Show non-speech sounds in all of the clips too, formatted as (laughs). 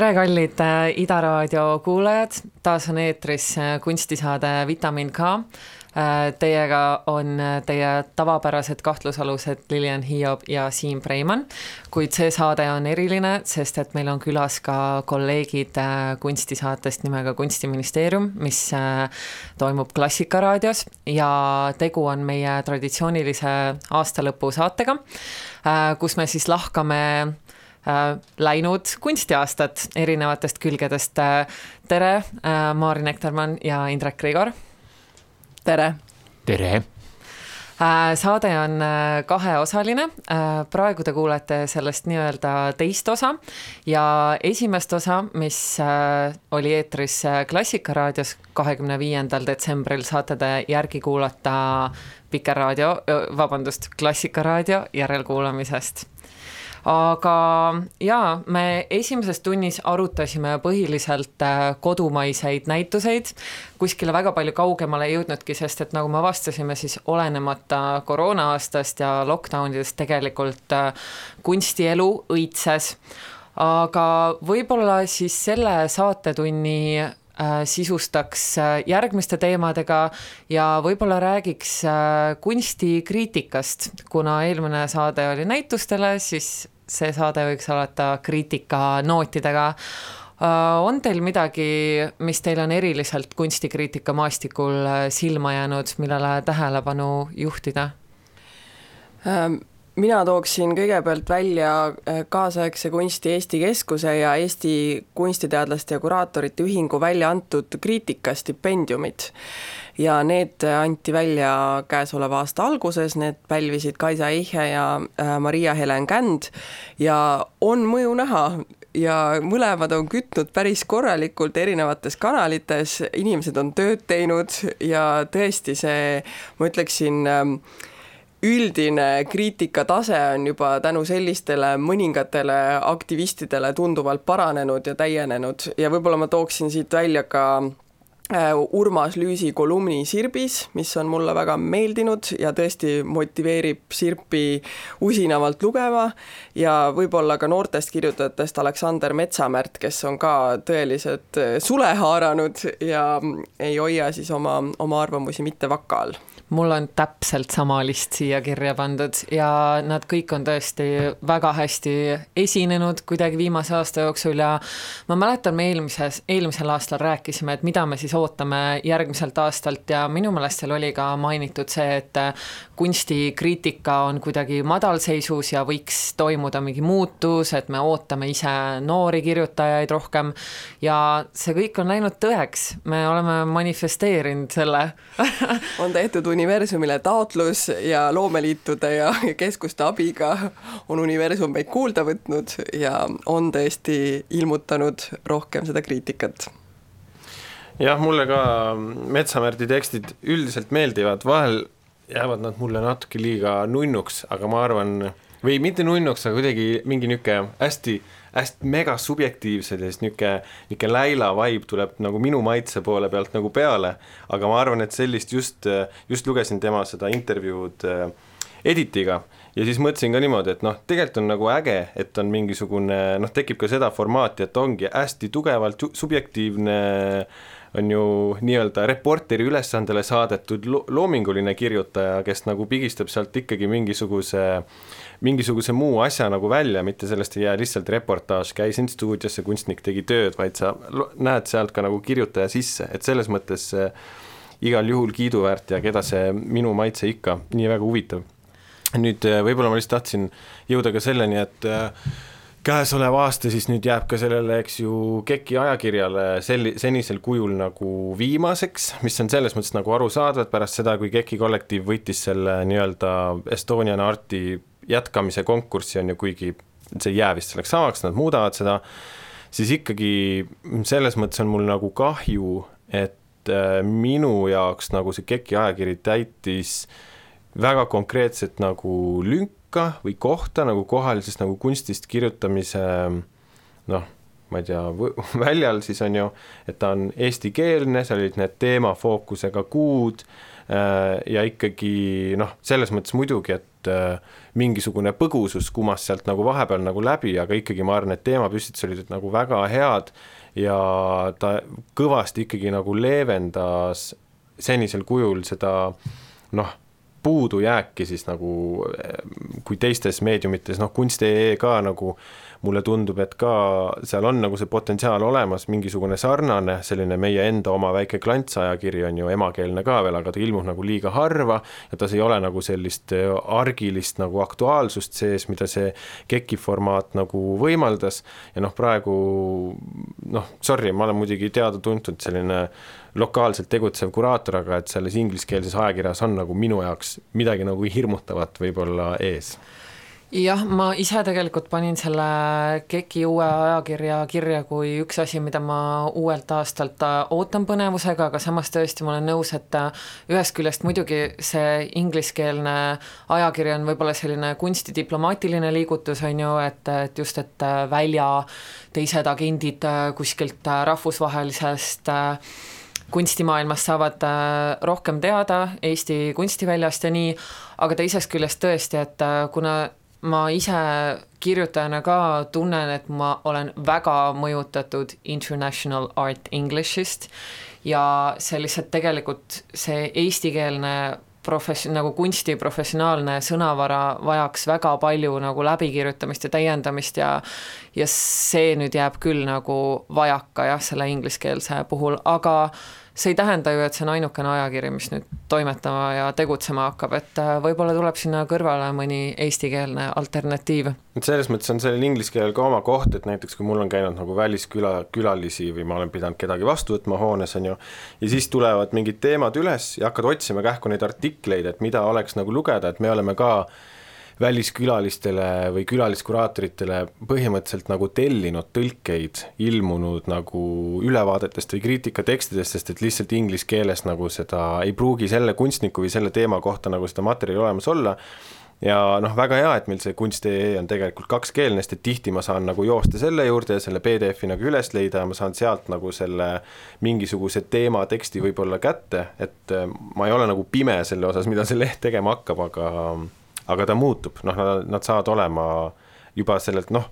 tere, kallid äh, Ida raadio kuulajad, taas on eetris äh, kunstisaade Vitamin K. Äh, teiega on teie tavapärased kahtlusalused Lilian Hiob ja Siim Preimann, kuid see saade on eriline, sest et meil on külas ka kolleegid kunstisaatest nimega Kunstiministeerium, mis toimub Klassikaraadios. Ja tegu on meie traditsioonilise aastalõpu saatega, kus me siis lahkame läinud kunstiaastat erinevatest külgedest. Äh, tere, äh, Maari Nektarmann ja Indrek Grigor. tere. tere saade on kaheosaline, praegu te kuulete sellest nii-öelda teist osa ja esimest osa, mis oli eetris Klassikaraadios kahekümne viiendal detsembril, saate te järgi kuulata Vikerraadio, vabandust, Klassikaraadio järelkuulamisest aga jaa, me esimeses tunnis arutasime põhiliselt äh, kodumaiseid näituseid, kuskile väga palju kaugemale ei jõudnudki, sest et nagu me avastasime, siis olenemata koroona-aastast ja lockdown idest tegelikult äh, kunstielu õitses. Aga võib-olla siis selle saatetunni sisustaks järgmiste teemadega ja võib-olla räägiks kunstikriitikast, kuna eelmine saade oli näitustele, siis see saade võiks alata kriitikanootidega. Äh, on teil midagi, mis teil on eriliselt kunstikriitika maastikul äh, silma jäänud, millele tähelepanu juhtida? Mina tooksin kõigepealt välja äh, kaasaegse kunsti Eesti Keskuse ja Eesti Kunstiteadlaste ja Kuraatorite Ühingu välja antud kriitikastipendiumid ja need anti välja käesoleva aasta alguses, need pälvisid Kaisa Eihe ja äh, Maria-Helen Känd. Ja on mõju näha ja mõlemad on kütnud päris korralikult erinevates kanalites, inimesed on tööd teinud ja tõesti see, ma ütleksin, ähm, üldine kriitikatase on juba tänu sellistele mõningatele aktivistidele tunduvalt paranenud ja täienenud. Ja võib-olla ma tooksin siit välja ka Äh, Urmas Lüüsi kolumni Sirbis, mis on mulle väga meeldinud ja tõesti motiveerib Sirpi usinavalt lugema. Ja võib-olla ka noortest kirjutajatest Aleksander Metsamärt, kes on ka tõeliselt äh, sule haaranud ja ei hoia siis oma, oma arvamusi mitte vaka all mul on täpselt sama list siia kirja pandud ja nad kõik on tõesti väga hästi esinenud kuidagi viimase aasta jooksul ja ma mäletan, me eelmises, eelmisel aastal rääkisime, et mida me siis ootame järgmiselt aastalt ja minu meelest seal oli ka mainitud see, et kunstikriitika on kuidagi madalseisus ja võiks toimuda mingi muutus, et me ootame ise noori kirjutajaid rohkem ja see kõik on läinud tõeks, me oleme manifesteerinud selle. On tehtud universumile taotlus ja loomeliitude ja keskuste abiga on universum meid kuulda võtnud ja on tõesti ilmutanud rohkem seda kriitikat. Jah, mulle ka Metsamärdi tekstid üldiselt meeldivad, vahel jäävad nad mulle natuke liiga nunnuks, aga ma arvan, või mitte nunnuks, aga kuidagi mingi niisugune hästi hästi mega subjektiivsed ja siis niisugune, niisugune Läila vibe tuleb nagu minu maitse poole pealt nagu peale, aga ma arvan, et sellist just, just lugesin tema seda intervjuud äh, Editiga. Ja siis mõtlesin ka niimoodi, et noh, tegelikult on nagu äge, et on mingisugune noh, tekib ka seda formaati, et ongi hästi tugevalt subjektiivne on ju nii-öelda reporteri ülesandele saadetud lo loominguline kirjutaja, kes nagu pigistab sealt ikkagi mingisuguse äh, mingisuguse muu asja nagu välja, mitte sellest ei jää lihtsalt reportaaž, käisin stuudiosse, kunstnik tegi tööd, vaid sa näed sealt ka nagu kirjutaja sisse, et selles mõttes igal juhul kiiduväärt ja keda see minu maitse ikka nii väga huvitab. nüüd äh, võib-olla ma lihtsalt tahtsin jõuda ka selleni, et äh, käesolev aasta siis nüüd jääb ka sellele, eks ju, KEK-i ajakirjale sel-, senisel kujul nagu viimaseks, mis on selles mõttes nagu arusaadav, et pärast seda, kui KEK-i kollektiiv võitis selle nii-öelda Estonian Arti jätkamise konkurssi on ju, kuigi see ei jää vist selleks samaks, nad muudavad seda, siis ikkagi selles mõttes on mul nagu kahju, et äh, minu jaoks nagu see KEK-i ajakiri täitis väga konkreetset nagu lünka või kohta nagu kohalises nagu kunstist kirjutamise noh, ma ei tea, (laughs) väljal siis on ju, et ta on eestikeelne, seal olid need teemafookusega kuud äh, ja ikkagi noh, selles mõttes muidugi, et äh, mingisugune põgusus kumas sealt nagu vahepeal nagu läbi, aga ikkagi ma arvan, et teemapüstitused olid nagu väga head ja ta kõvasti ikkagi nagu leevendas senisel kujul seda noh, puudujääki siis nagu kui teistes meediumites, noh kunst.ee ka nagu mulle tundub, et ka seal on nagu see potentsiaal olemas, mingisugune sarnane selline meie enda oma väike klantsajakiri on ju emakeelne ka veel, aga ta ilmub nagu liiga harva ja tas ei ole nagu sellist argilist nagu aktuaalsust sees, mida see KEK-i formaat nagu võimaldas. Ja noh, praegu noh, sorry, ma olen muidugi teada-tuntud selline lokaalselt tegutsev kuraator, aga et selles ingliskeelses ajakirjas on nagu minu jaoks midagi nagu hirmutavat võib-olla ees jah, ma ise tegelikult panin selle KEK-i uue ajakirja kirja kui üks asi, mida ma uuelt aastalt äh, ootan põnevusega, aga samas tõesti ma olen nõus, et äh, ühest küljest muidugi see ingliskeelne ajakiri on võib-olla selline kunstidiplomaatiline liigutus, on ju, et, et just, et äh, välja teised agendid kuskilt rahvusvahelisest kunstimaailmast saavad rohkem teada Eesti kunstiväljast ja nii, aga teisest küljest tõesti, et kuna ma ise kirjutajana ka tunnen, et ma olen väga mõjutatud International Art English'ist ja see lihtsalt tegelikult, see eestikeelne profess-, nagu kunsti professionaalne sõnavara vajaks väga palju nagu läbikirjutamist ja täiendamist ja ja see nüüd jääb küll nagu vajaka jah, selle ingliskeelse puhul, aga see ei tähenda ju, et see on ainukene ajakiri, mis nüüd toimetama ja tegutsema hakkab, et äh, võib-olla tuleb sinna kõrvale mõni eestikeelne alternatiiv. et selles mõttes on sellel inglise keelel ka oma koht, et näiteks kui mul on käinud nagu välisküla, külalisi või ma olen pidanud kedagi vastu võtma hoones, on ju, ja siis tulevad mingid teemad üles ja hakkad otsima kähku neid artikleid, et mida oleks nagu lugeda, et me oleme ka väliskülalistele või külaliskuraatoritele põhimõtteliselt nagu tellinud tõlkeid ilmunud nagu ülevaadetest või kriitikatekstidest, sest et lihtsalt inglise keeles nagu seda ei pruugi selle kunstniku või selle teema kohta nagu seda materjali olemas olla. Ja noh, väga hea, et meil see kunst.ee on tegelikult kakskeelne, sest et tihti ma saan nagu joosta selle juurde ja selle PDF-i nagu üles leida ja ma saan sealt nagu selle mingisuguse teema teksti võib-olla kätte, et ma ei ole nagu pime selle osas, mida see leht tegema hakkab, aga aga ta muutub, noh, nad, nad saavad olema juba sellelt noh,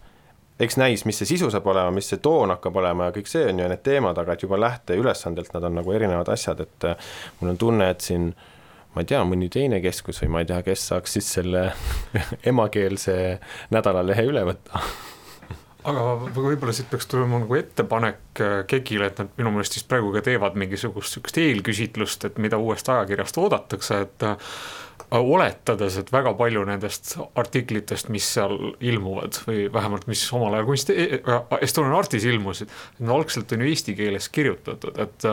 eks näis, mis see sisu saab olema, mis see toon hakkab olema ja kõik see on ju need teemad, aga et juba lähteülesandelt nad on nagu erinevad asjad, et äh, mul on tunne, et siin ma ei tea, mõni teine keskus või ma ei tea, kes saaks siis selle (laughs) emakeelse nädalalehe üle võtta. Aga võib-olla siit peaks tulema nagu ettepanek äh, KEK-ile, et nad minu meelest vist praegu ka teevad mingisugust sihukest eelküsitlust, et mida uuest ajakirjast oodatakse, et oletades, et väga palju nendest artiklitest, mis seal ilmuvad või vähemalt, mis omal ajal kunsti, e-, e-, Estonian Artis ilmusid, need algselt on ju eesti keeles kirjutatud, et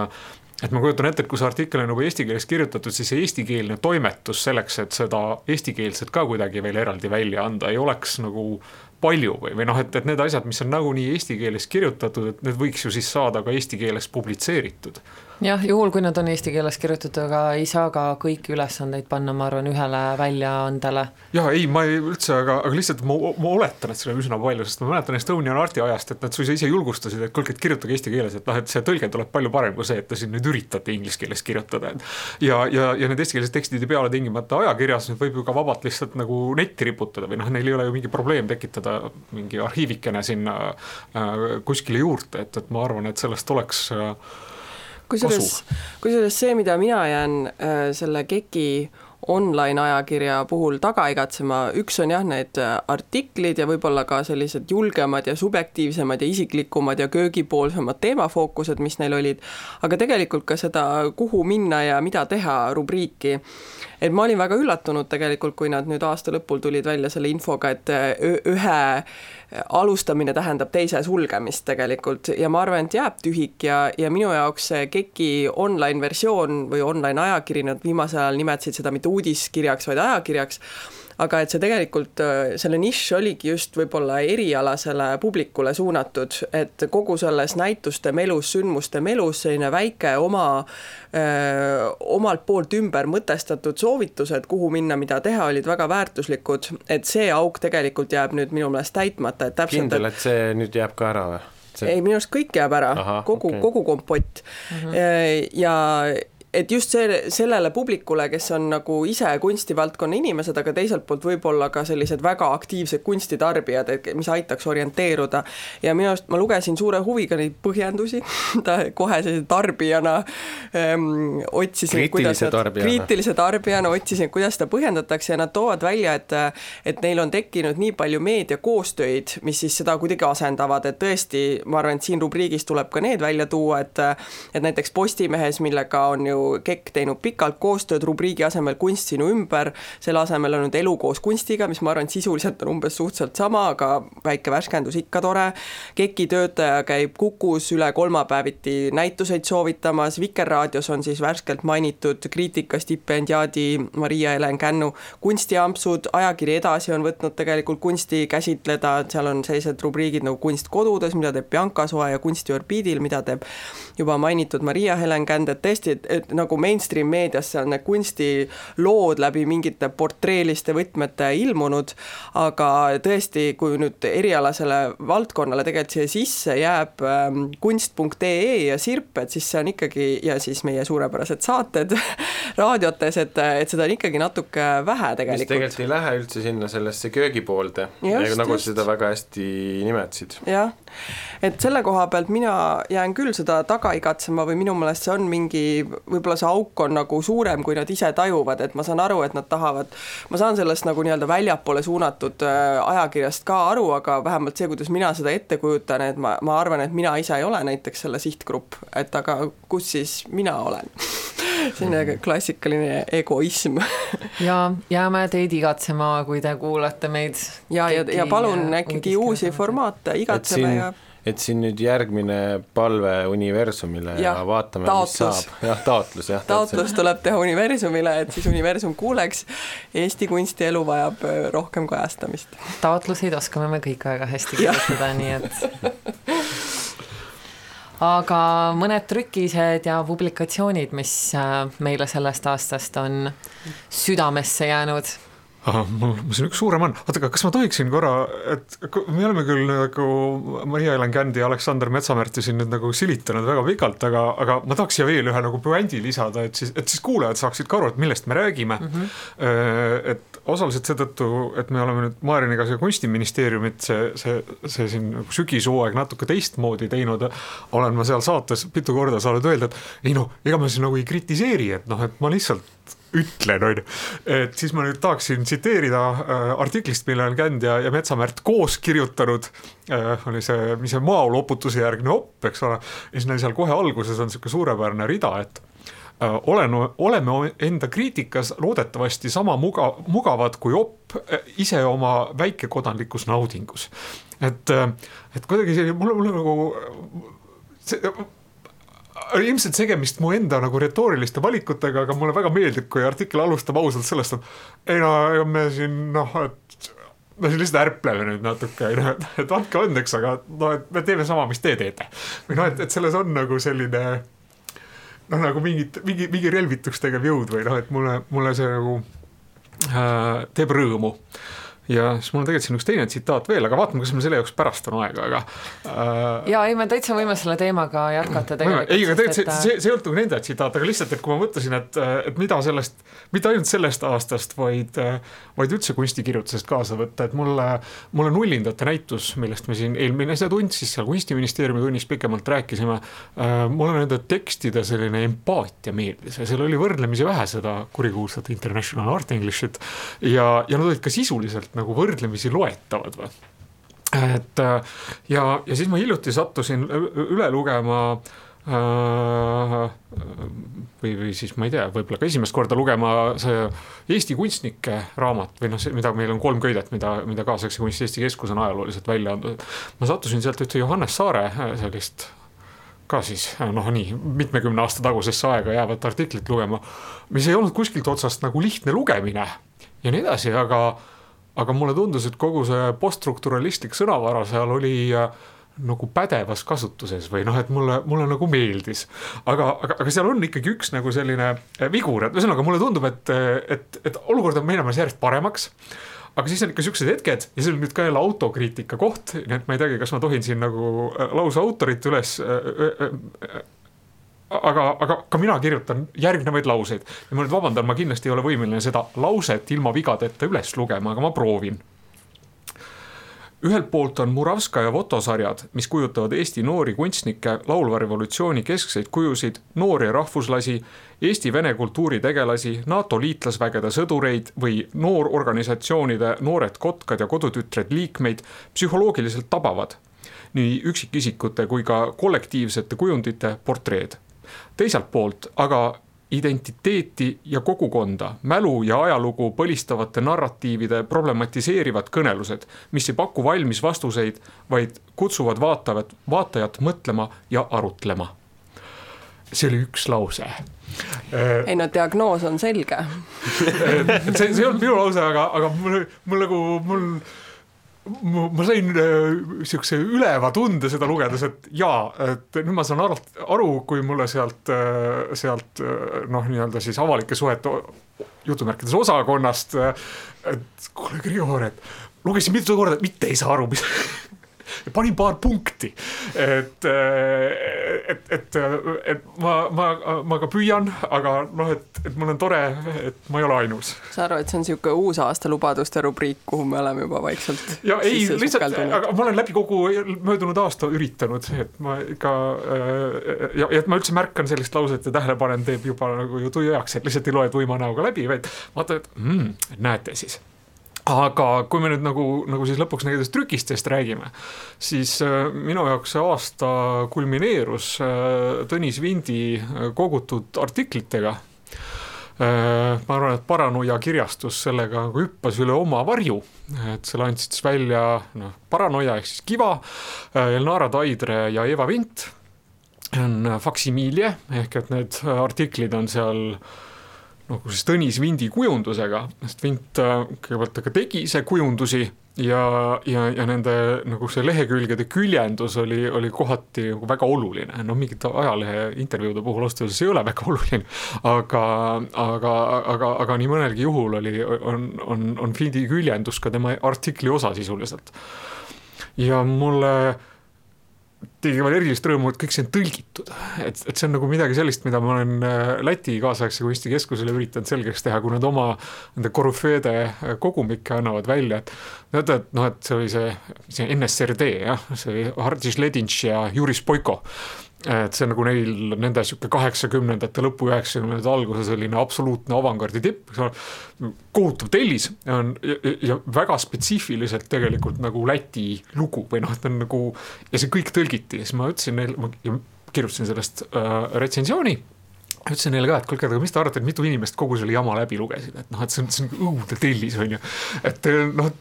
et ma kujutan ette, et kui see artikkel on nagu eesti keeles kirjutatud, siis see eestikeelne toimetus selleks, et seda eestikeelset ka kuidagi veel eraldi välja anda, ei oleks nagu palju või, või noh, et, et need asjad, mis on nagunii eesti keeles kirjutatud, et need võiks ju siis saada ka eesti keeles publitseeritud jah, juhul kui nad on eesti keeles kirjutatud, aga ei saa ka kõiki ülesandeid panna, ma arvan, ühele väljaandele. ja ei, ma ei üldse, aga, aga lihtsalt ma, ma oletan, et seda on üsna palju, sest ma mäletan Estonian Arti ajast, et nad suisa ise julgustasid, et kuulge, et kirjutage eesti keeles, et noh, et see tõlge tuleb palju parem kui see, et te siin nüüd üritate inglise keeles kirjutada, et. ja, ja, ja need eestikeelsed tekstid ei pea olema tingimata ajakirjas, need võib ju ka vabalt lihtsalt nagu netti riputada või noh, neil ei ole ju mingi probleem tekitada mingi arhiivikene sinna äh, kuskile juurde, et, et ma arvan, et sellest oleks äh, kusjuures, kusjuures see, mida mina jään äh, selle KEK-i online ajakirja puhul taga igatsema, üks on jah, need äh, artiklid ja võib-olla ka sellised julgemad ja subjektiivsemad ja isiklikumad ja köögipoolsemad teemafookused, mis neil olid, aga tegelikult ka seda kuhu minna ja mida teha rubriiki. Et ma olin väga üllatunud tegelikult, kui nad nüüd aasta lõpul tulid välja selle infoga, et ühe alustamine tähendab teise sulgemist tegelikult ja ma arvan, et jääb tühik ja, ja minu jaoks see KEK-i online versioon või online ajakiri, nad viimasel ajal nimetasid seda mitte uudiskirjaks, vaid ajakirjaks aga et see tegelikult, äh, selle nišš oligi just võib-olla erialasele publikule suunatud, et kogu selles näituste melus, sündmuste melus selline väike oma äh, omalt poolt ümber mõtestatud soovitused, kuhu minna, mida teha, olid väga väärtuslikud, et see auk tegelikult jääb nüüd minu meelest täitmata, et täpselt kindel, et see nüüd jääb ka ära või? See... ei, minu arust kõik jääb ära, kogu okay., kogu kompott mm. -hmm. ja et just see, sellele publikule, kes on nagu ise kunstivaldkonna inimesed, aga teiselt poolt võib-olla ka sellised väga aktiivsed kunstitarbijad, et mis aitaks orienteeruda. ja minu arust ma lugesin suure huviga neid põhjendusi. (laughs) Ta kohe sellise tarbijana ähm, otsisin, kuidas nad, kriitilise tarbijana otsisin, kuidas seda põhjendatakse ja nad toovad välja, et et neil on tekkinud nii palju meediakoostöid, mis siis seda kuidagi asendavad, et tõesti, ma arvan, et siin rubriigis tuleb ka need välja tuua, et et näiteks Postimehes, millega on ju KEK teinud pikalt koostööd rubriigi asemel Kunst sinu ümber, selle asemel on nüüd Elu koos kunstiga, mis ma arvan, et sisuliselt on umbes suhteliselt sama, aga väike värskendus ikka tore, KEK-i töötaja käib Kukus üle kolmapäeviti näituseid soovitamas, Vikerraadios on siis värskelt mainitud kriitikastipendiaadi Maria-Helen Kännu kunstiampsud, ajakiri Edasi on võtnud tegelikult kunsti käsitleda, seal on sellised rubriigid nagu Kunst kodudes, mida teeb Bianca Soe ja Kunsti orbiidil, mida teeb juba mainitud Maria-Helen Känd, et tõesti, et nagu mainstream meediasse on need kunstilood läbi mingite portreeliste võtmete ilmunud, aga tõesti, kui nüüd erialasele valdkonnale tegelikult siia sisse jääb ähm, kunst.ee ja Sirp, et siis see on ikkagi, ja siis meie suurepärased saated (laughs) raadiotes, et, et seda on ikkagi natuke vähe tegelikult. mis tegelikult ei lähe üldse sinna sellesse köögipoolde, nagu sa seda väga hästi nimetasid. jah, et selle koha pealt mina jään küll seda taga igatsema või minu meelest see on mingi, võib-olla see auk on nagu suurem, kui nad ise tajuvad, et ma saan aru, et nad tahavad, ma saan sellest nagu nii-öelda väljapoole suunatud äh, ajakirjast ka aru, aga vähemalt see, kuidas mina seda ette kujutan, et ma, ma arvan, et mina ise ei ole näiteks selle sihtgrupp, et aga kus siis mina olen? (laughs) Selline klassikaline egoism. (laughs) Ja jääme teid igatsema, kui te kuulate meid. ja, ja, ja palun ikkagi uusi formaate, igatseme ja et siin nüüd järgmine palve universumile ja, ja vaatame, mis saab. jah, taotlus, jah. taotlus tuleb teha universumile, et siis universum kuuleks, Eesti kunstielu vajab äh, rohkem kajastamist. taotluseid oskame me kõik väga hästi kirjutada, nii et aga mõned trükised ja publikatsioonid, mis äh, meile sellest aastast on südamesse jäänud ahah, mul, mul siin üks suurem on, oota, aga kas ma tohiksin korra, et me oleme küll nagu Maria-Helen Kändi ja Aleksander Metsamärti siin nüüd nagu silitanud väga pikalt, aga, aga ma tahaks siia veel ühe nagu puändi lisada, et siis, et siis kuulajad saaksid ka aru, et millest me räägime mm. -hmm. et osaliselt seetõttu, et me oleme nüüd Maarjaniga see kunstiministeeriumit, see, see, see siin nagu sügishooaeg natuke teistmoodi teinud, olen ma seal saates mitu korda saanud öelda, et ei noh, ega ma siis nagu ei kritiseeri, et noh, et ma lihtsalt ütlen, on ju. et siis ma nüüd tahaksin tsiteerida äh, artiklist, mille on Känd ja, ja Metsamärt koos kirjutanud äh,. oli see, mis see maoloputuse järgne opp, eks ole. ja siis neil seal kohe alguses on sihuke suurepärane rida, et äh, olen, oleme enda kriitikas loodetavasti sama muga, mugavad kui opp äh, ise oma väikekodanlikus naudingus. et, äh, et kuidagi see, mulle, mulle nagu see ilmselt tegemist mu enda nagu retooriliste valikutega, aga mulle väga meeldib, kui artikkel alustab ausalt sellest, et ei no ega me siin noh, et me siin lihtsalt ärpleme nüüd natuke, noh, et, andke andeks, aga noh, et me teeme sama, mis te teete. või noh, et, et selles on nagu selline noh, nagu mingit, mingi, mingi relvituks tegev jõud või noh, et mulle, mulle see nagu äh, teeb rõõmu ja siis mul on tegelikult siin üks teine tsitaat veel, aga vaatame, kas meil selle jaoks pärast on aega, aga äh,. ja ei, me täitsa võime selle teemaga jätkata tegelikult. ei, aga tegelikult see, see, see ei olnud nagu nende tsitaat, aga lihtsalt, et kui ma mõtlesin, et, et mida sellest, mitte ainult sellest aastast, vaid, vaid üldse kunstikirjutusest kaasa võtta, et mulle, mulle nullindate näitus, millest me siin eelmine tund siis seal kunstiministeeriumi tunnis pikemalt rääkisime äh,. mulle nende tekstide selline empaatia meeldis ja seal oli võrdlemisi vähe seda kurikuulsat International Art English'it ja, ja nad olid ka sisuliselt nagu võrdlemisi loetavad või et äh, ja, ja siis ma hiljuti sattusin üle lugema äh, või, või siis ma ei tea, võib-olla ka esimest korda lugema see Eesti kunstnike raamat või noh, see, mida meil on kolm köidet, mida, mida kaasaegse kunsti Eesti Keskus on ajalooliselt välja andnud. ma sattusin sealt ühte Johannes Saare äh, sellist ka siis noh, nii mitmekümne aasta tagusesse aega jäävat artiklit lugema, mis ei olnud kuskilt otsast nagu lihtne lugemine ja nii edasi, aga aga mulle tundus, et kogu see poststrukturalistlik sõnavara seal oli äh, nagu pädevas kasutuses või noh, et mulle, mulle nagu meeldis. aga, aga, aga seal on ikkagi üks nagu selline äh, vigur, et ühesõnaga mulle tundub, et, et, et olukord on minemas järjest paremaks aga siis on ikka siuksed hetked ja see on nüüd ka jälle autokriitika koht, nii et ma ei teagi, kas ma tohin siin nagu äh, lausa autorit üles aga, aga ka mina kirjutan järgnevaid lauseid ja ma nüüd vabandan, ma kindlasti ei ole võimeline seda lauset ilma vigadeta üles lugema, aga ma proovin ühelt poolt on Muravskaja fotosarjad, mis kujutavad Eesti noori kunstnikke laulva revolutsiooni keskseid kujusid, noori rahvuslasi, Eesti-Vene kultuuritegelasi, NATO liitlasvägede sõdureid või noororganisatsioonide Noored Kotkad ja Kodutütred liikmeid psühholoogiliselt tabavad. nii üksikisikute kui ka kollektiivsete kujundite portreed. Teiselt poolt aga identiteeti ja kogukonda, mälu ja ajalugu põlistavate narratiivide problematiseerivad kõnelused, mis ei paku valmis vastuseid, vaid kutsuvad vaatavat, vaatajat mõtlema ja arutlema. see oli üks lause. ei no diagnoos on selge (laughs) see, see ei olnud minu lause, aga, aga mul, mul nagu, mul ma, ma sain niisuguse äh, üleva tunde seda lugedes, et jaa, et nüüd ma saan aru, aru, kui mulle sealt, äh, sealt äh, noh, nii-öelda siis avalike suhete jutumärkides osakonnast, et kuule, Grigor, et lugesin mitu korda, mitte ei saa aru, mis (laughs) panin paar punkti, et, et, et, et ma, ma, ma ka püüan, aga noh, et, et mul on tore, et ma ei ole ainus. sa arvad, et see on niisugune uusaasta lubaduste rubriik, kuhu me oleme juba vaikselt ja ei, lihtsalt, aga ma olen läbi kogu möödunud aasta üritanud, et ma ikka ja, ja et ma üldse märkan sellist lauset ja tähele panen, teeb juba nagu ju tuju heaks, et lihtsalt ei loe tuima näoga läbi, vaid vaata, et mm, näete siis aga kui me nüüd nagu, nagu siis lõpuks nendest trükistest räägime, siis äh, minu jaoks see aasta kulmineerus äh, Tõnis Vindi äh, kogutud artiklitega. ma arvan, et Paranoia kirjastus sellega nagu hüppas üle oma varju, et selle andsid siis välja noh, Paranoia ehk siis Kiva, Elnara Taidre ja Eva Vint. on Faksimiilje ehk et need artiklid on seal äh, nagu siis Tõnis Vindi kujundusega, sest Vint äh, kõigepealt ta ka tegi ise kujundusi ja, ja, ja nende nagu see lehekülgede küljendus oli, oli kohati nagu väga oluline, no mingite ajalehe intervjuude puhul ausalt öeldes ei ole väga (laughs) oluline, aga, aga, aga, aga nii mõnelgi juhul oli, on, on, on Vindi küljendus ka tema artikli osa sisuliselt. ja mulle tegi veel erilist rõõmu, et kõik see on tõlgitud. et, et see on nagu midagi sellist, mida ma olen äh, Läti kaasaegse kunstikeskusele üritanud selgeks teha, kui nad oma nende korüfeede äh, kogumikke annavad välja, et teate, et noh, et see oli see, see NSRD jah, see Hardis Ledinš ja Juris Boiko et see nagu neil, nende sihuke kaheksakümnendate lõpu, üheksakümnendate alguse selline absoluutne avangardi tipp, eks ole. kohutav tellis on ja, ja väga spetsiifiliselt tegelikult nagu Läti lugu või noh, et on nagu ja see kõik tõlgiti ja siis ma ütlesin neile, ma kirjutasin sellest äh, retsensiooni ütlesin neile ka, et kuulge, aga mis te arvate, et mitu inimest kogu selle jama läbi lugesid, et noh, et see on, see on õudne tellis, on ju. et noh,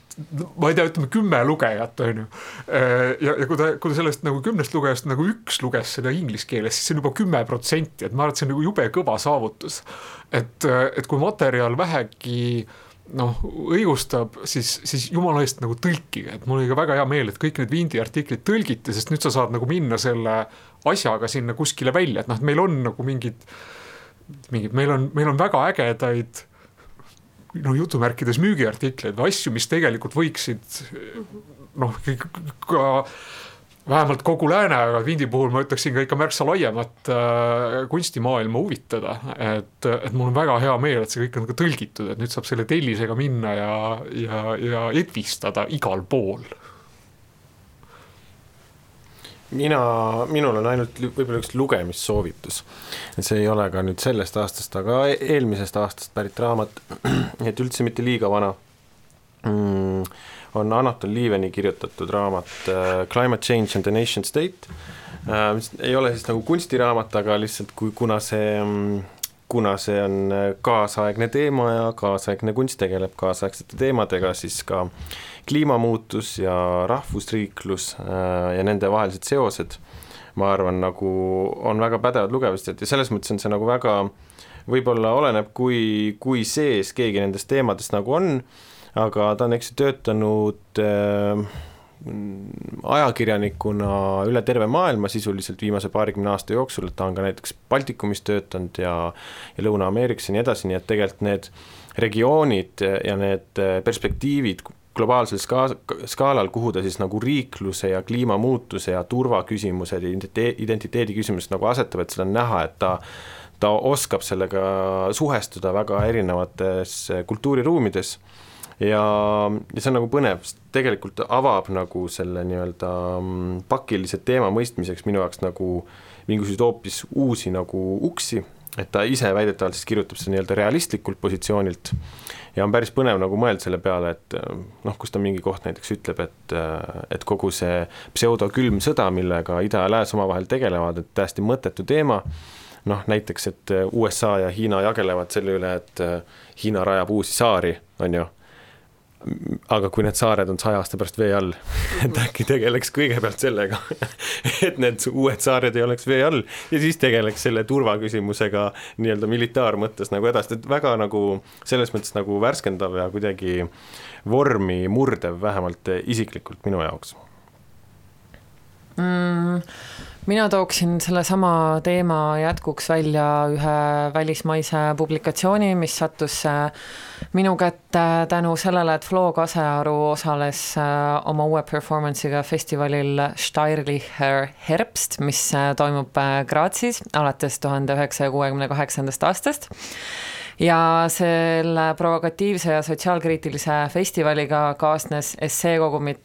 ma ei tea, ütleme kümme lugejat, on ju. ja, ja kui ta, kui ta sellest nagu kümnest lugejast nagu üks luges seda inglise keeles, siis see on juba kümme protsenti, et ma arvan, et see on nagu jube kõva saavutus. et, et kui materjal vähegi noh, õigustab, siis, siis jumala eest nagu tõlkige, et mul oli ka väga hea meel, et kõik need Vindi artiklid tõlgiti, sest nüüd sa saad nagu minna selle asjaga sinna kuskile välja, et noh, et meil on nagu mingid mingid, meil on, meil on väga ägedaid noh, jutumärkides müügiartikleid või asju, mis tegelikult võiksid noh, ka vähemalt kogu lääne, aga Vindi puhul ma ütleksin ka ikka märksa laiemat äh, kunstimaailma huvitada. et, et mul on väga hea meel, et see kõik on ka tõlgitud, et nüüd saab selle tellisega minna ja, ja, ja edvistada igal pool mina, minul on ainult võib-olla üks lugemissoovitus. et see ei ole ka nüüd sellest aastast, aga e-, eelmisest aastast pärit raamat, (clears throat) et üldse mitte liiga vana mm,. on Anatol Liiveni kirjutatud raamat uh, Climate Change and the Nation State uh,. mis ei ole siis nagu kunstiraamat, aga lihtsalt kui, kuna see um, kuna see on kaasaegne teema ja kaasaegne kunst tegeleb kaasaegsete teemadega, siis ka kliimamuutus ja rahvusriiklus äh, ja nende vahelised seosed, ma arvan, nagu on väga pädevad lugemised ja selles mõttes on see nagu väga, võib-olla oleneb, kui, kui sees keegi nendest teemadest nagu on, aga ta on, eks ju, töötanud äh, ajakirjanikuna üle terve maailma sisuliselt viimase paarikümne aasta jooksul, et ta on ka näiteks Baltikumis töötanud ja ja Lõuna-Ameerikas ja nii edasi, nii et tegelikult need regioonid ja need perspektiivid globaalsel ska-, skaalal, kuhu ta siis nagu riikluse ja kliimamuutuse ja turvaküsimused ja identiteedi, identiteedi küsimused nagu asetab, et seda on näha, et ta ta oskab sellega suhestuda väga erinevates kultuuriruumides ja, ja see on nagu põnev, sest tegelikult avab nagu selle nii-öelda mm, pakilise teema mõistmiseks minu jaoks nagu mingisuguseid hoopis uusi nagu uksi, et ta ise väidetavalt siis kirjutab seda nii-öelda realistlikult positsioonilt. Ja on päris põnev nagu mõelda selle peale, et noh, kus ta mingi koht näiteks ütleb, et, et kogu see pseudokülm sõda, millega ida ja lääs omavahel tegelevad, et täiesti mõttetu teema. Noh, näiteks, et USA ja Hiina jagelevad selle üle, et Hiina rajab uusi saari, on ju aga kui need saared on saja aasta pärast vee all, (laughs) et äkki tegeleks kõigepealt sellega, (laughs) et need uued saared ei oleks vee all ja siis tegeleks selle turvaküsimusega nii-öelda militaarmõttes nagu edasi, et väga nagu selles mõttes nagu värskendav ja kuidagi vormi murdev, vähemalt isiklikult minu jaoks. Mm mina tooksin sellesama teema jätkuks välja ühe välismaise publikatsiooni, mis sattus äh, minu kätte tänu sellele, et Flo Kasearu osales äh, oma uue performance'iga festivalil Steirlicher Herbst, mis äh, toimub Grazis alates tuhande üheksasaja kuuekümne kaheksandast aastast. Ja selle provokatiivse ja sotsiaalkriitilise festivaliga kaasnes esseekogumik,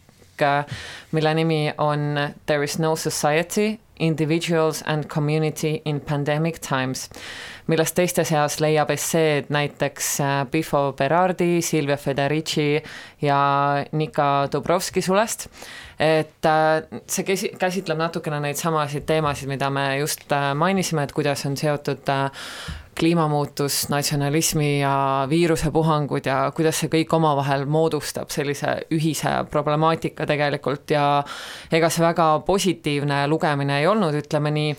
mille nimi on There is no society Individuals and Community in Pandemic Times, millest teiste seas leiab esseed näiteks äh, Bifo Berardi, Silvia Federici ja Nika Dubrovski sulest. Et äh, see käsi-, käsitleb natukene neid samasid teemasid, mida me just äh, mainisime, et kuidas on seotud kliimamuutus, natsionalismi ja viirusepuhangud ja kuidas see kõik omavahel moodustab sellise ühise problemaatika tegelikult ja ega see väga positiivne lugemine ei olnud, ütleme nii,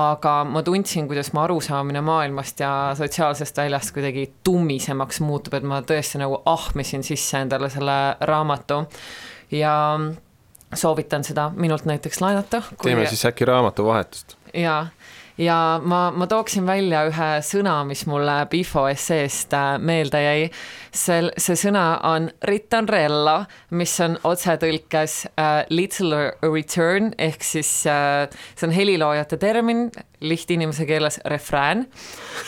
aga ma tundsin, kuidas mu arusaamine maailmast ja sotsiaalsest väljast kuidagi tummisemaks muutub, et ma tõesti nagu ahmisin sisse endale selle raamatu. Ja soovitan seda minult näiteks laenata kui.... teeme siis äkki raamatuvahetust. jaa ja ma, ma tooksin välja ühe sõna, mis mulle Bifo esseest äh, meelde jäi. see, see sõna on ritanrella, mis on otsetõlkes uh, little return ehk siis uh, see on heliloojate termin, lihtinimese keeles refrään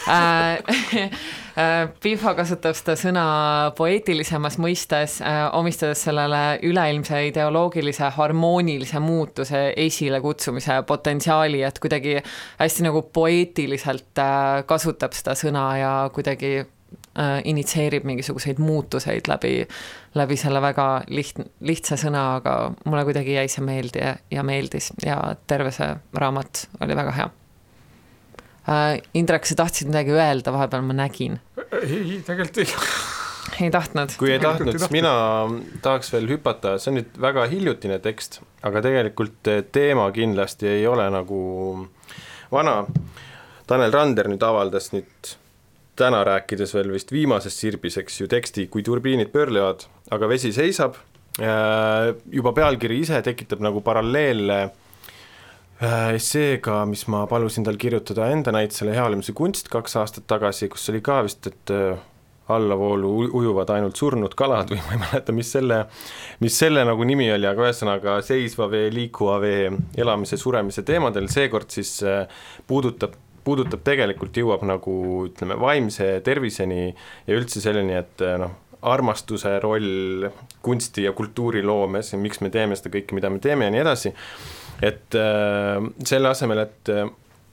uh, (laughs) Pihva äh, kasutab seda sõna poeetilisemas mõistes, äh, omistades sellele üleilmse ideoloogilise harmoonilise muutuse esilekutsumise potentsiaali, et kuidagi hästi nagu poeetiliselt äh, kasutab seda sõna ja kuidagi initsieerib mingisuguseid muutuseid läbi, läbi selle väga liht-, lihtsa sõna, aga mulle kuidagi jäi see meelde ja, meeldis ja terve see raamat oli väga hea. Indrek, sa tahtsid midagi öelda, vahepeal ma nägin. ei, tegelikult ei ei tahtnud? kui ei tahtnud, siis mina tahaks veel hüpata, see on nüüd väga hiljutine tekst, aga tegelikult teema kindlasti ei ole nagu vana. Tanel Rander nüüd avaldas nüüd täna rääkides veel vist viimasest sirbis, eks ju, teksti Kui turbiinid pöörlevad, aga vesi seisab. Äh, juba pealkiri ise tekitab nagu paralleele Äh, esseega, mis ma palusin tal kirjutada enda näitusele Hea olemise kunst kaks aastat tagasi, kus oli ka vist, et äh, allavoolu ujuvad ainult surnud kalad või (laughs) ma ei mäleta, mis selle, mis selle nagu nimi oli, aga ühesõnaga seisva vee, liikuva vee, elamise, suremise teemadel, seekord siis äh, puudutab puudutab tegelikult, jõuab nagu ütleme, vaimse terviseni ja üldse selleni, et noh, armastuse roll kunsti ja kultuuriloomes ja miks me teeme seda kõike, mida me teeme ja nii edasi et äh, selle asemel, et äh,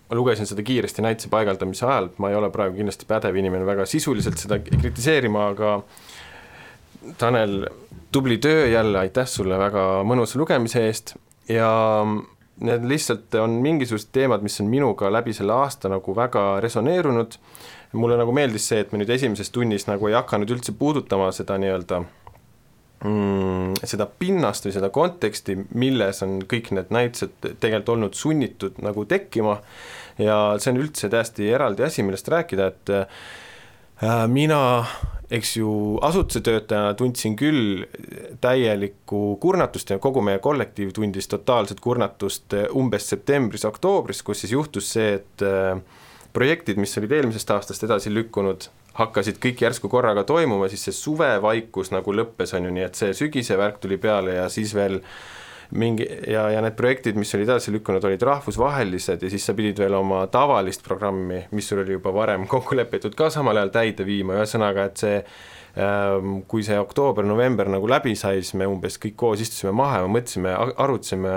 ma lugesin seda kiiresti näituse paigaldamise ajal, ma ei ole praegu kindlasti pädev inimene väga sisuliselt seda kritiseerima, aga Tanel, tubli töö jälle, aitäh sulle väga mõnusa lugemise eest. Ja need lihtsalt on mingisugused teemad, mis on minuga läbi selle aasta nagu väga resoneerunud, mulle nagu meeldis see, et me nüüd esimeses tunnis nagu ei hakanud üldse puudutama seda nii-öelda mm, seda pinnast või seda konteksti, milles on kõik need näitused tegelikult olnud sunnitud nagu tekkima ja see on üldse täiesti eraldi asi, millest rääkida, et äh, mina, eks ju, asutuse töötajana tundsin küll täielikku kurnatust ja kogu meie kollektiiv tundis totaalset kurnatust umbes septembris-oktoobris, kus siis juhtus see, et äh, projektid, mis olid eelmisest aastast edasi lükkunud, hakkasid kõik järsku korraga toimuma, siis see suvevaikus nagu lõppes, on ju, nii et see sügise värk tuli peale ja siis veel mingi ja, ja need projektid, mis olid edasi lükkunud, olid rahvusvahelised ja siis sa pidid veel oma tavalist programmi, mis sul oli juba varem kokku lepitud, ka samal ajal täide viima, ühesõnaga, et see ähm, kui see oktoober-november nagu läbi sai, siis me umbes kõik koos istusime maha ja mõtlesime, arutasime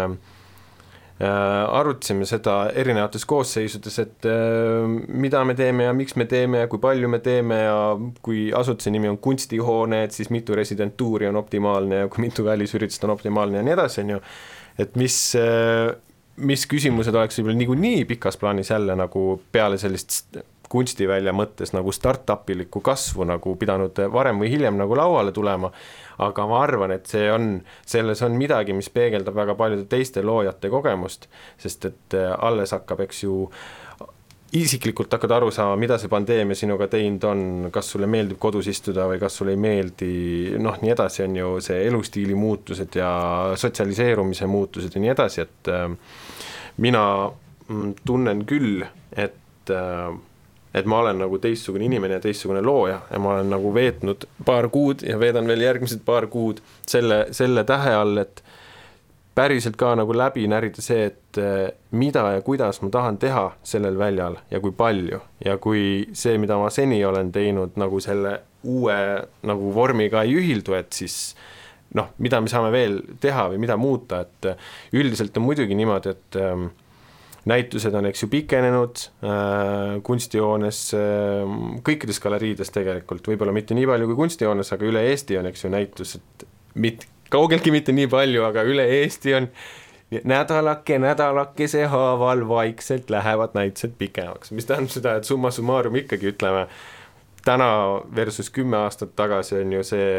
arutasime seda erinevates koosseisudes, et äh, mida me teeme ja miks me teeme ja kui palju me teeme ja kui asutuse nimi on kunstihoone, et siis mitu residentuuri on optimaalne ja kui mitu välisüritust on optimaalne ja nii edasi, on ju. et mis, äh, mis küsimused oleks võib-olla niikuinii pikas plaanis jälle nagu peale sellist kunstivälja mõttes nagu startup ilikku kasvu nagu pidanud varem või hiljem nagu lauale tulema aga ma arvan, et see on, selles on midagi, mis peegeldab väga paljude teiste loojate kogemust, sest et äh, alles hakkab, eks ju, isiklikult hakkad aru saama, mida see pandeemia sinuga teinud on, kas sulle meeldib kodus istuda või kas sulle ei meeldi, noh, nii edasi, on ju see elustiili muutused ja sotsialiseerumise muutused ja nii edasi, et äh, mina mm, tunnen küll, et äh, et ma olen nagu teistsugune inimene ja teistsugune looja ja ma olen nagu veetnud paar kuud ja veedan veel järgmised paar kuud selle, selle tähe all, et päriselt ka nagu läbi närida see, et eh, mida ja kuidas ma tahan teha sellel väljal ja kui palju. Ja kui see, mida ma seni olen teinud, nagu selle uue nagu vormiga ei ühildu, et siis noh, mida me saame veel teha või mida muuta, et üldiselt on muidugi niimoodi, et ähm, näitused on, eks ju, pikenenud äh, kunstijoones äh,, kõikides galeriides tegelikult, võib-olla mitte nii palju kui kunstijoones, aga üle Eesti on, eks ju, näitused, mit-, kaugeltki mitte nii palju, aga üle Eesti on nädalake nädalakese haaval vaikselt lähevad näitused pikemaks, mis tähendab seda, et summa summarum ikkagi ütleme, täna versus kümme aastat tagasi on ju see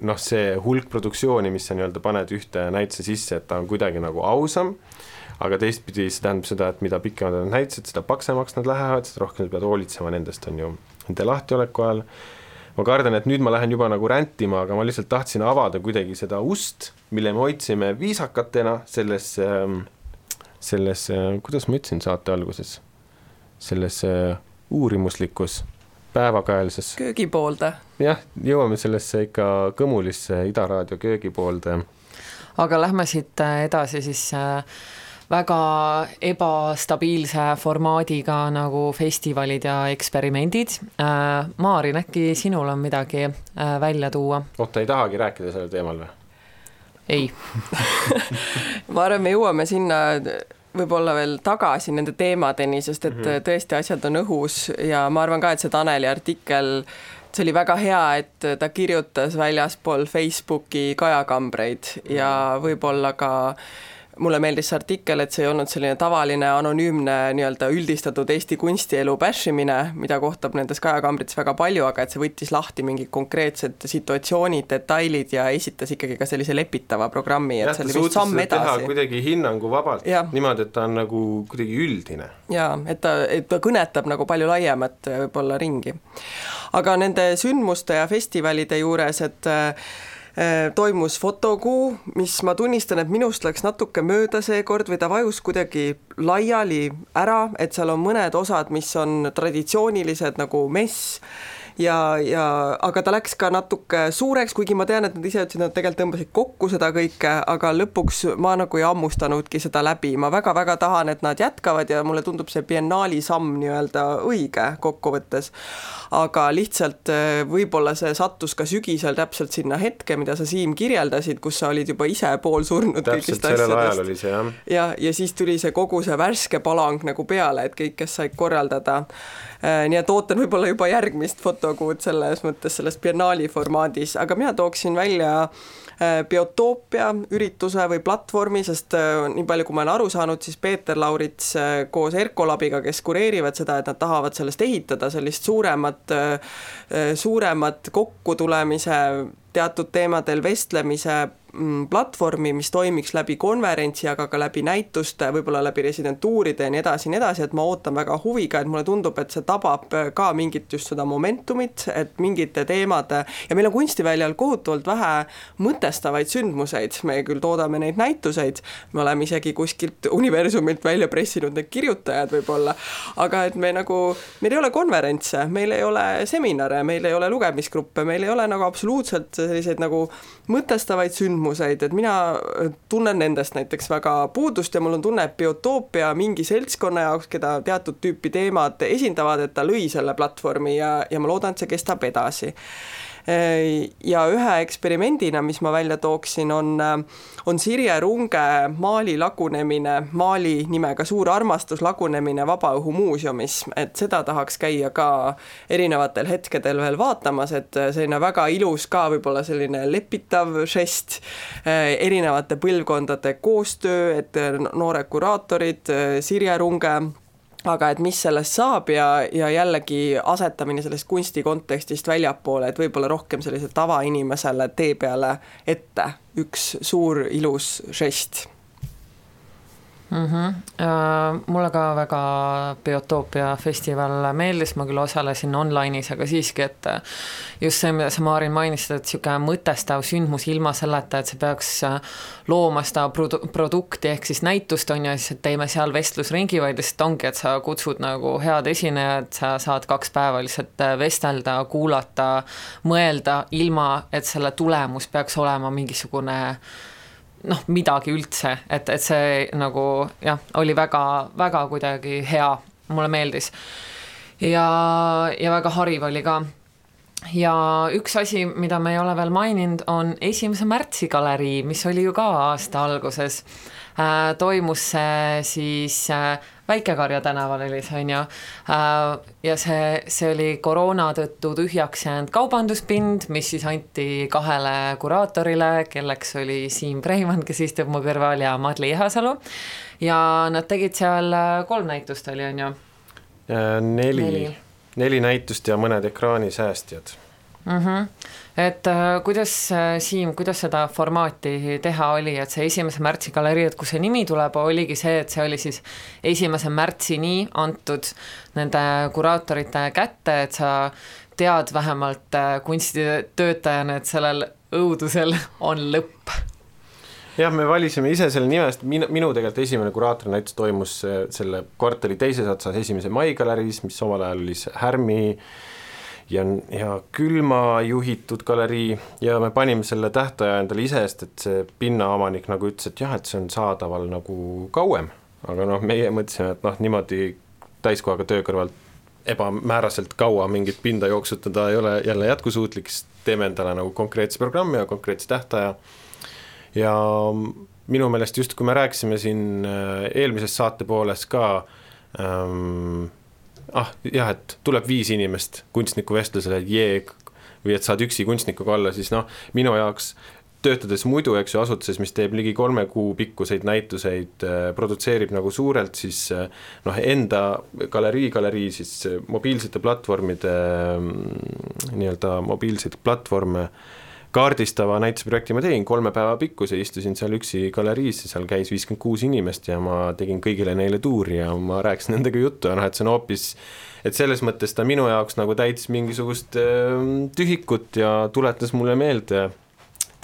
noh, see hulk produktsiooni, mis sa nii-öelda paned ühte näituse sisse, et ta on kuidagi nagu ausam aga teistpidi see tähendab seda, et mida pikemad on näitused, seda paksemaks nad lähevad, seda rohkem sa pead hoolitsema nendest, on ju, nende lahtioleku ajal. ma kardan, et nüüd ma lähen juba nagu rändima, aga ma lihtsalt tahtsin avada kuidagi seda ust, mille me hoidsime viisakatena selles, ähm, selles, äh, kuidas ma ütlesin saate alguses, selles äh, uurimuslikus päevakajalses. köögipoolde. jah, jõuame sellesse ikka kõmulisse Ida Raadio köögipoolde. aga lähme siit äh, edasi siis äh, väga ebastabiilse formaadiga nagu festivalid ja eksperimendid. Äh, Maarin, äkki sinul on midagi äh, välja tuua? oota, ei tahagi rääkida sellel teemal või? ei (laughs) ma arvan, me jõuame sinna võib-olla veel tagasi nende teemadeni, sest et mm -hmm. tõesti asjad on õhus ja ma arvan ka, et see Taneli artikkel see oli väga hea, et ta kirjutas väljaspool Facebooki kajakambreid ja võib-olla ka äh, mulle meeldis see artikkel, et see ei olnud selline tavaline anonüümne nii-öelda üldistatud Eesti kunstielu bäšimine, mida kohtab nendes kajakambrites väga palju, aga et see võttis lahti mingid konkreetsed situatsioonid, detailid ja esitas ikkagi ka sellise lepitava programmi, et see oli vist samm edasi. kuidagi hinnanguvabalt, niimoodi, et ta on nagu kuidagi üldine. jaa, et ta, et ta kõnetab nagu palju laiemat võib-olla ringi. aga nende sündmuste ja festivalide juures, et Äh, toimus fotokuu, mis ma tunnistan, et minust läks natuke mööda seekord või ta vajus kuidagi laiali ära, et seal on mõned osad, mis on traditsioonilised nagu mess ja, ja aga ta läks ka natuke suureks, kuigi ma tean, et nad ise ütlesid, nad tegelikult tõmbasid kokku seda kõike, aga lõpuks ma nagu ei hammustanudki seda läbi, ma väga-väga tahan, et nad jätkavad ja mulle tundub see biennaali samm nii-öelda õige kokkuvõttes. aga lihtsalt eh, võib-olla see sattus ka sügisel täpselt sinna hetke, mida sa, Siim, kirjeldasid, kus sa olid juba ise poolsurnud kõigist asjadest. sellel ajal oli see jah. ja, ja siis tuli see kogu see värske palang nagu peale, et kõik, kes said korraldada nii et ootan võib-olla juba järgmist fotokuud selles mõttes selles biennaali formaadis, aga mina tooksin välja äh, biotoopia ürituse või platvormi, sest äh, nii palju, kui ma olen aru saanud, siis Peeter Laurits koos Erko Labiga, kes kureerivad seda, et nad tahavad sellest ehitada sellist suuremat, suuremat kokkutulemise teatud teemadel vestlemise platvormi, mis toimiks läbi konverentsi, aga ka läbi näituste, võib-olla läbi residentuuride ja nii edasi ja nii edasi, et ma ootan väga huviga, et mulle tundub, et see tabab ka mingit just seda momentumit, et mingite teemade ja meil on kunstiväljal kohutavalt vähe mõtestavaid sündmuseid, me küll toodame neid näituseid, me oleme isegi kuskilt universumilt välja pressinud need kirjutajad võib-olla, aga et me nagu, meil ei ole konverentse, meil ei ole seminare, meil ei ole lugemisgruppe, meil ei ole nagu absoluutselt selliseid nagu mõtestavaid sündmuseid, et mina tunnen nendest näiteks väga puudust ja mul on tunne, et Biotoopia mingi seltskonna jaoks, keda teatud tüüpi teemad esindavad, et ta lõi selle platvormi ja, ja ma loodan, et see kestab edasi ja ühe eksperimendina, mis ma välja tooksin, on, on Sirje Runge maali lagunemine, maali nimega Suur armastus lagunemine Vabaõhumuuseumis, et seda tahaks käia ka erinevatel hetkedel veel vaatamas, et selline väga ilus ka võib-olla selline lepitav žest, erinevate põlvkondade koostöö, et noored kuraatorid, Sirje Runge aga et mis sellest saab ja, ja jällegi asetamine sellest kunsti kontekstist väljapoole, et võib-olla rohkem sellisele tavainimesele tee peale ette üks suur ilus žest mm. -hmm. mulle ka väga Biotoopia festival meeldis, ma küll osalesin online'is, aga siiski, et just see, mida sa, Maarin, mainisid, et niisugune mõtestav sündmus ilma selleta, et see peaks looma seda produ-, produkti ehk siis näitust, on ju, siis teeme seal vestlusringi, vaid lihtsalt ongi, et sa kutsud nagu head esinejad, sa saad kaks päeva lihtsalt vestelda, kuulata, mõelda, ilma et selle tulemus peaks olema mingisugune noh, midagi üldse, et, et see nagu jah, oli väga, väga kuidagi hea, mulle meeldis. ja, ja väga hariv oli ka. ja üks asi, mida me ei ole veel maininud, on esimese märtsi galerii, mis oli ju ka aasta alguses äh,. toimus see siis äh, Väike-Karja tänaval oli see, on ju, äh, ja see, see oli koroona tõttu tühjaks jäänud kaubanduspind, mis siis anti kahele kuraatorile, kelleks oli Siim Preimann, kes istub mu kõrval, ja Madli Ihasalu, ja nad tegid seal äh, kolm näitust, oli, on ju? Äh, neli, neli., neli näitust ja mõned ekraanisäästjad mm. -hmm. et äh, kuidas äh,, Siim, kuidas seda formaati teha oli, et see esimese märtsi galerii, et kust see nimi tuleb, oligi see, et see oli siis esimese märtsini antud nende kuraatorite kätte, et sa tead vähemalt äh, kunstitöötajana, et sellel õudusel on lõpp jah, me valisime ise selle nime, sest minu, minu tegelikult esimene kuraatori näitus toimus selle kvartali teises otsas Esimese Mai galeriis, mis omal ajal oli Härmi äh, ja, ja külma juhitud galerii ja me panime selle tähtaja endale ise, sest et see pinnaomanik nagu ütles, et jah, et see on saadaval nagu kauem, aga noh, meie mõtlesime, et noh, niimoodi täiskohaga töö kõrvalt ebamääraselt kaua mingit pinda jooksutada ei ole jälle jätkusuutlik, siis teeme endale nagu konkreetse programmi ja konkreetse tähtaja. ja minu meelest just, kui me rääkisime siin äh, eelmises saate pooles ka ähm, ah jah, et tuleb viis inimest kunstniku vestlusele, jee, või et saad üksi kunstnikuga olla, siis noh, minu jaoks töötades muidu, eks ju, asutuses, mis teeb ligi kolme kuu pikkuseid näituseid äh,, produtseerib nagu suurelt, siis äh, noh, enda galerii, galerii siis mobiilsete platvormide äh, nii-öelda mobiilseid platvorme äh, kaardistava näituseprojekti ma tegin, kolme päeva pikkuse, istusin seal üksi galeriis ja seal käis viiskümmend kuus inimest ja ma tegin kõigile neile tuuri ja ma rääkisin nendega juttu ja noh, et see on hoopis, et selles mõttes ta minu jaoks nagu täitis mingisugust äh, tühikut ja tuletas mulle meelde,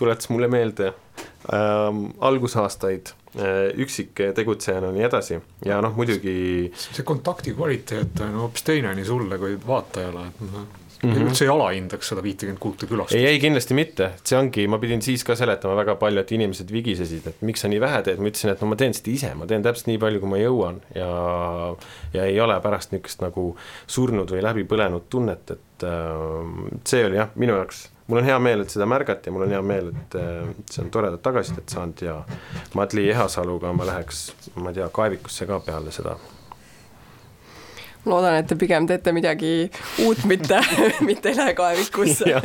tuletas mulle meelde äh, algusaastaid äh, üksik tegutsejana ja nii edasi. Ja noh, muidugi see kontakti kvaliteet on hoopis teine nii sulle kui vaatajale, et noh mm -hmm. üldse ei alahindaks seda viitekümmet kuute külastust. ei, ei kindlasti mitte, see ongi, ma pidin siis ka seletama väga palju, et inimesed vigisesid, et miks sa nii vähe teed, ma ütlesin, et no ma teen seda ise, ma teen täpselt nii palju, kui ma jõuan. Ja ja ei ole pärast niisugust nagu surnud või läbi põlenud tunnet, et äh, see oli jah, minu jaoks. Mul on hea meel, et seda märgati. Ja mul on hea meel, et äh, see on toredat tagasisidet saanud. Ja Madli Ehasaluga ma läheks, ma ei tea, kaevikusse ka peale seda loodan, et te pigem teete midagi uut, mitte (laughs) (laughs) mitte ei lähe kaevikusse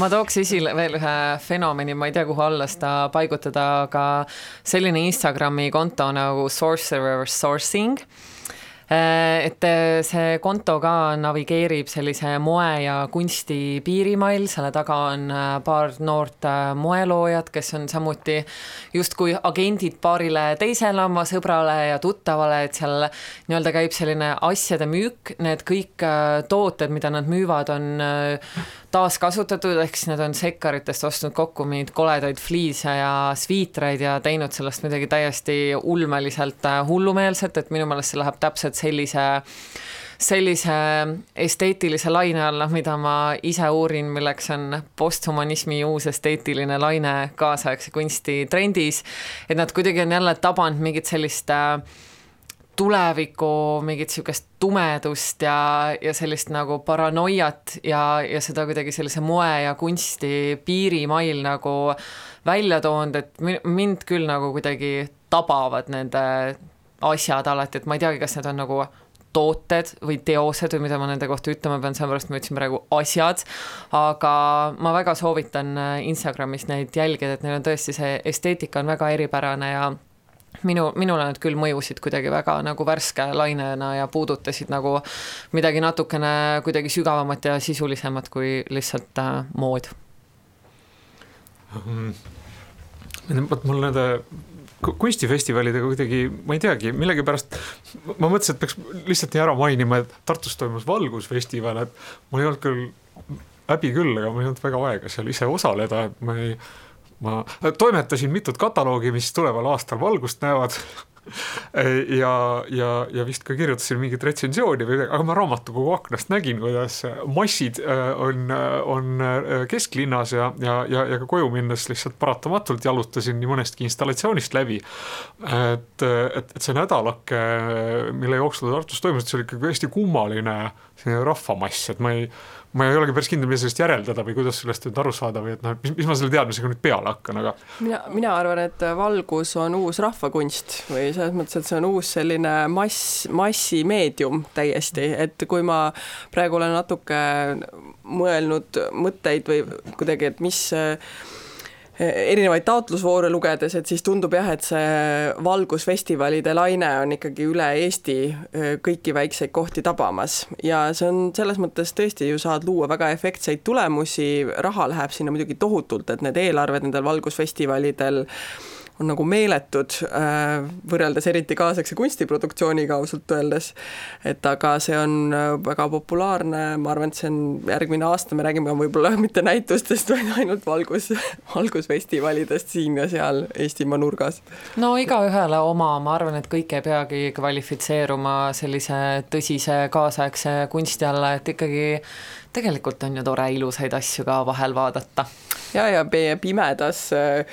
ma tooks esile veel ühe fenomeni, ma ei tea, kuhu alla seda paigutada, aga selline Instagrami konto nagu Sorcerer Sourcing et äh, see konto ka navigeerib sellise moe ja kunsti piirimail, selle taga on äh, paar noort moeloojat, kes on samuti justkui agendid paarile teisele oma sõbrale ja tuttavale, et seal nii-öelda käib selline asjade müük, need kõik tooted, mida nad müüvad, on taaskasutatud, ehk siis nad on sekkaritest ostnud kokku mingeid koledaid fliise ja sviitreid ja teinud sellest midagi täiesti ulmeliselt hullumeelset, et minu meelest see läheb täpselt sellise sellise esteetilise laine alla, mida ma ise uurin, milleks on posthumanismi uus esteetiline laine kaasaegse kunsti trendis, et nad kuidagi on jälle tabanud mingit sellist äh, tuleviku mingit niisugust tumedust ja, ja sellist nagu paranoiat ja, ja seda kuidagi sellise moe ja kunsti piirimail nagu välja toonud, et mind küll nagu kuidagi tabavad nende asjad alati, et ma ei teagi, kas need on nagu tooted või teosed või mida ma nende kohta ütlema pean, sellepärast ma ütlesin praegu asjad, aga ma väga soovitan Instagramis neid jälgida, et neil on tõesti see esteetika on väga eripärane ja minu, minule nad küll mõjusid kuidagi väga nagu värske lainena ja puudutasid nagu midagi natukene kuidagi sügavamat ja sisulisemat kui lihtsalt äh, mood. vot mul nende kunstifestivalidega kuidagi, ma ei teagi, millegipärast ma mõtlesin, et peaks lihtsalt nii ära mainima, et Tartus toimus valgusfestival, et mul ei olnud küll häbi küll, aga mul ei olnud väga aega seal ise osaleda, et ma ei, ma toimetasin mitut kataloogi, mis tuleval aastal valgust näevad (laughs) ja, ja, ja vist ka kirjutasin mingit retsensiooni või midagi, aga ma raamatukogu aknast nägin, kuidas massid äh, on, on äh, kesklinnas ja, ja, ja, ja ka koju minnes lihtsalt paratamatult jalutasin nii mõnestki installatsioonist läbi. et, et, et see nädalake, mille jooksul Tartus toimus, see oli ikkagi hästi kummaline selline rahvamass, et ma ei ma ei olegi päris kindel, mida sellest järeldada või kuidas sellest nüüd aru saada või et noh, mis, mis ma selle teadmisega nüüd peale hakkan, aga. mina, mina arvan, et valgus on uus rahvakunst või selles mõttes, et see on uus selline mass, massimeedium täiesti, et kui ma praegu olen natuke mõelnud mõtteid või kuidagi, et mis erinevaid taotlusvoore lugedes, et siis tundub jah, et see valgusfestivalide laine on ikkagi üle Eesti kõiki väikseid kohti tabamas. Ja see on selles mõttes tõesti ju saad luua väga efektseid tulemusi, raha läheb sinna muidugi tohutult, et need eelarved nendel valgusfestivalidel on nagu meeletud, äh, võrreldes eriti kaasaegse kunstiproduktsiooniga ausalt öeldes. et aga see on äh, väga populaarne, ma arvan, et see on järgmine aasta, me räägime võib-olla (laughs) mitte näitustest, vaid ainult valgus, valgusfestivalidest siin ja seal Eestimaa nurgas. no igaühele oma, ma arvan, et kõik ei peagi kvalifitseeruma sellise tõsise kaasaegse kunsti alla, et ikkagi tegelikult on ju tore ilusaid asju ka vahel vaadata. ja, ja pimedas äh,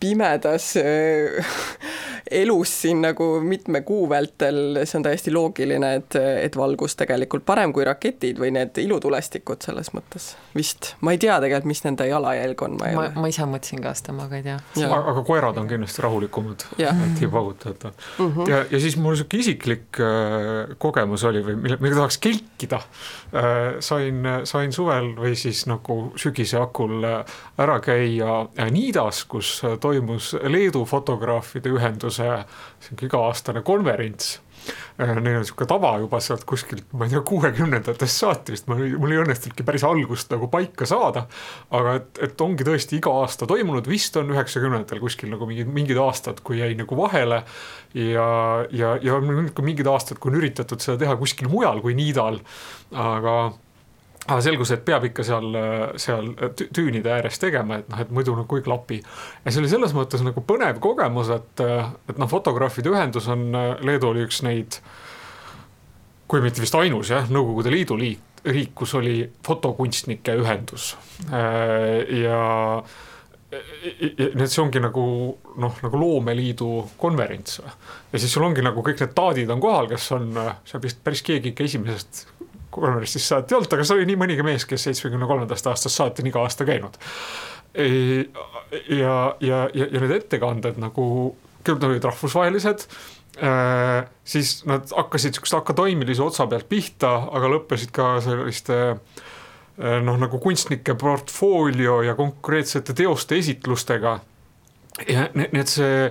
pimedas äh, elus siin nagu mitme kuu vältel, see on täiesti loogiline, et, et valgus tegelikult parem kui raketid või need ilutulestikud selles mõttes vist. ma ei tea tegelikult, mis nende jalajälg on, ma ei ma, ole. ma ise mõtlesin ka seda, ma ka ei tea. aga koerad on kindlasti rahulikumad, et ei paugutada mm. -hmm. ja, ja siis mul niisugune isiklik äh, kogemus oli või mille, millega tahaks kelkida. Sain, sain suvel või siis nagu sügise hakul äh, ära käia äh, Niidas, kus äh, toimus Leedu fotograafide ühenduse sihuke iga-aastane konverents. äh, neil on niisugune tava juba sealt kuskilt, ma ei tea, kuuekümnendatest saati vist, mul ei õnnestunudki päris algust nagu paika saada. aga et, et ongi tõesti iga aasta toimunud, vist on üheksakümnendatel kuskil nagu mingid, mingid aastad, kui jäi nagu vahele. ja, ja, ja on ka mingid aastad, kui on üritatud seda teha kuskil mujal kui Niidal, aga aga selgus, et peab ikka seal, seal tüünide ääres tegema, et noh, et muidu nagu ei klapi. ja see oli selles mõttes nagu põnev kogemus, et, et noh, fotograafide ühendus on, Leedu oli üks neid, kui mitte vist ainus jah, Nõukogude Liidu liit, riik, kus oli fotokunstnike ühendus ja nii et see ongi nagu noh, nagu loomeliidu konverents. ja siis sul ongi nagu kõik need taadid on kohal, kes on, seal vist päris keegi ikka esimesest konverentsis saati olnud, aga see oli nii mõnigi mees, kes seitsmekümne kolmandast aastast saati on iga aasta käinud. ja, ja, ja, ja need ettekanded nagu, kõigepealt olid rahvusvahelised äh,, siis nad hakkasid sihukese akadeemilise otsa pealt pihta, aga lõppesid ka selliste äh, noh, nagu kunstnike portfoolio ja konkreetsete teoste esitlustega. ja nii et see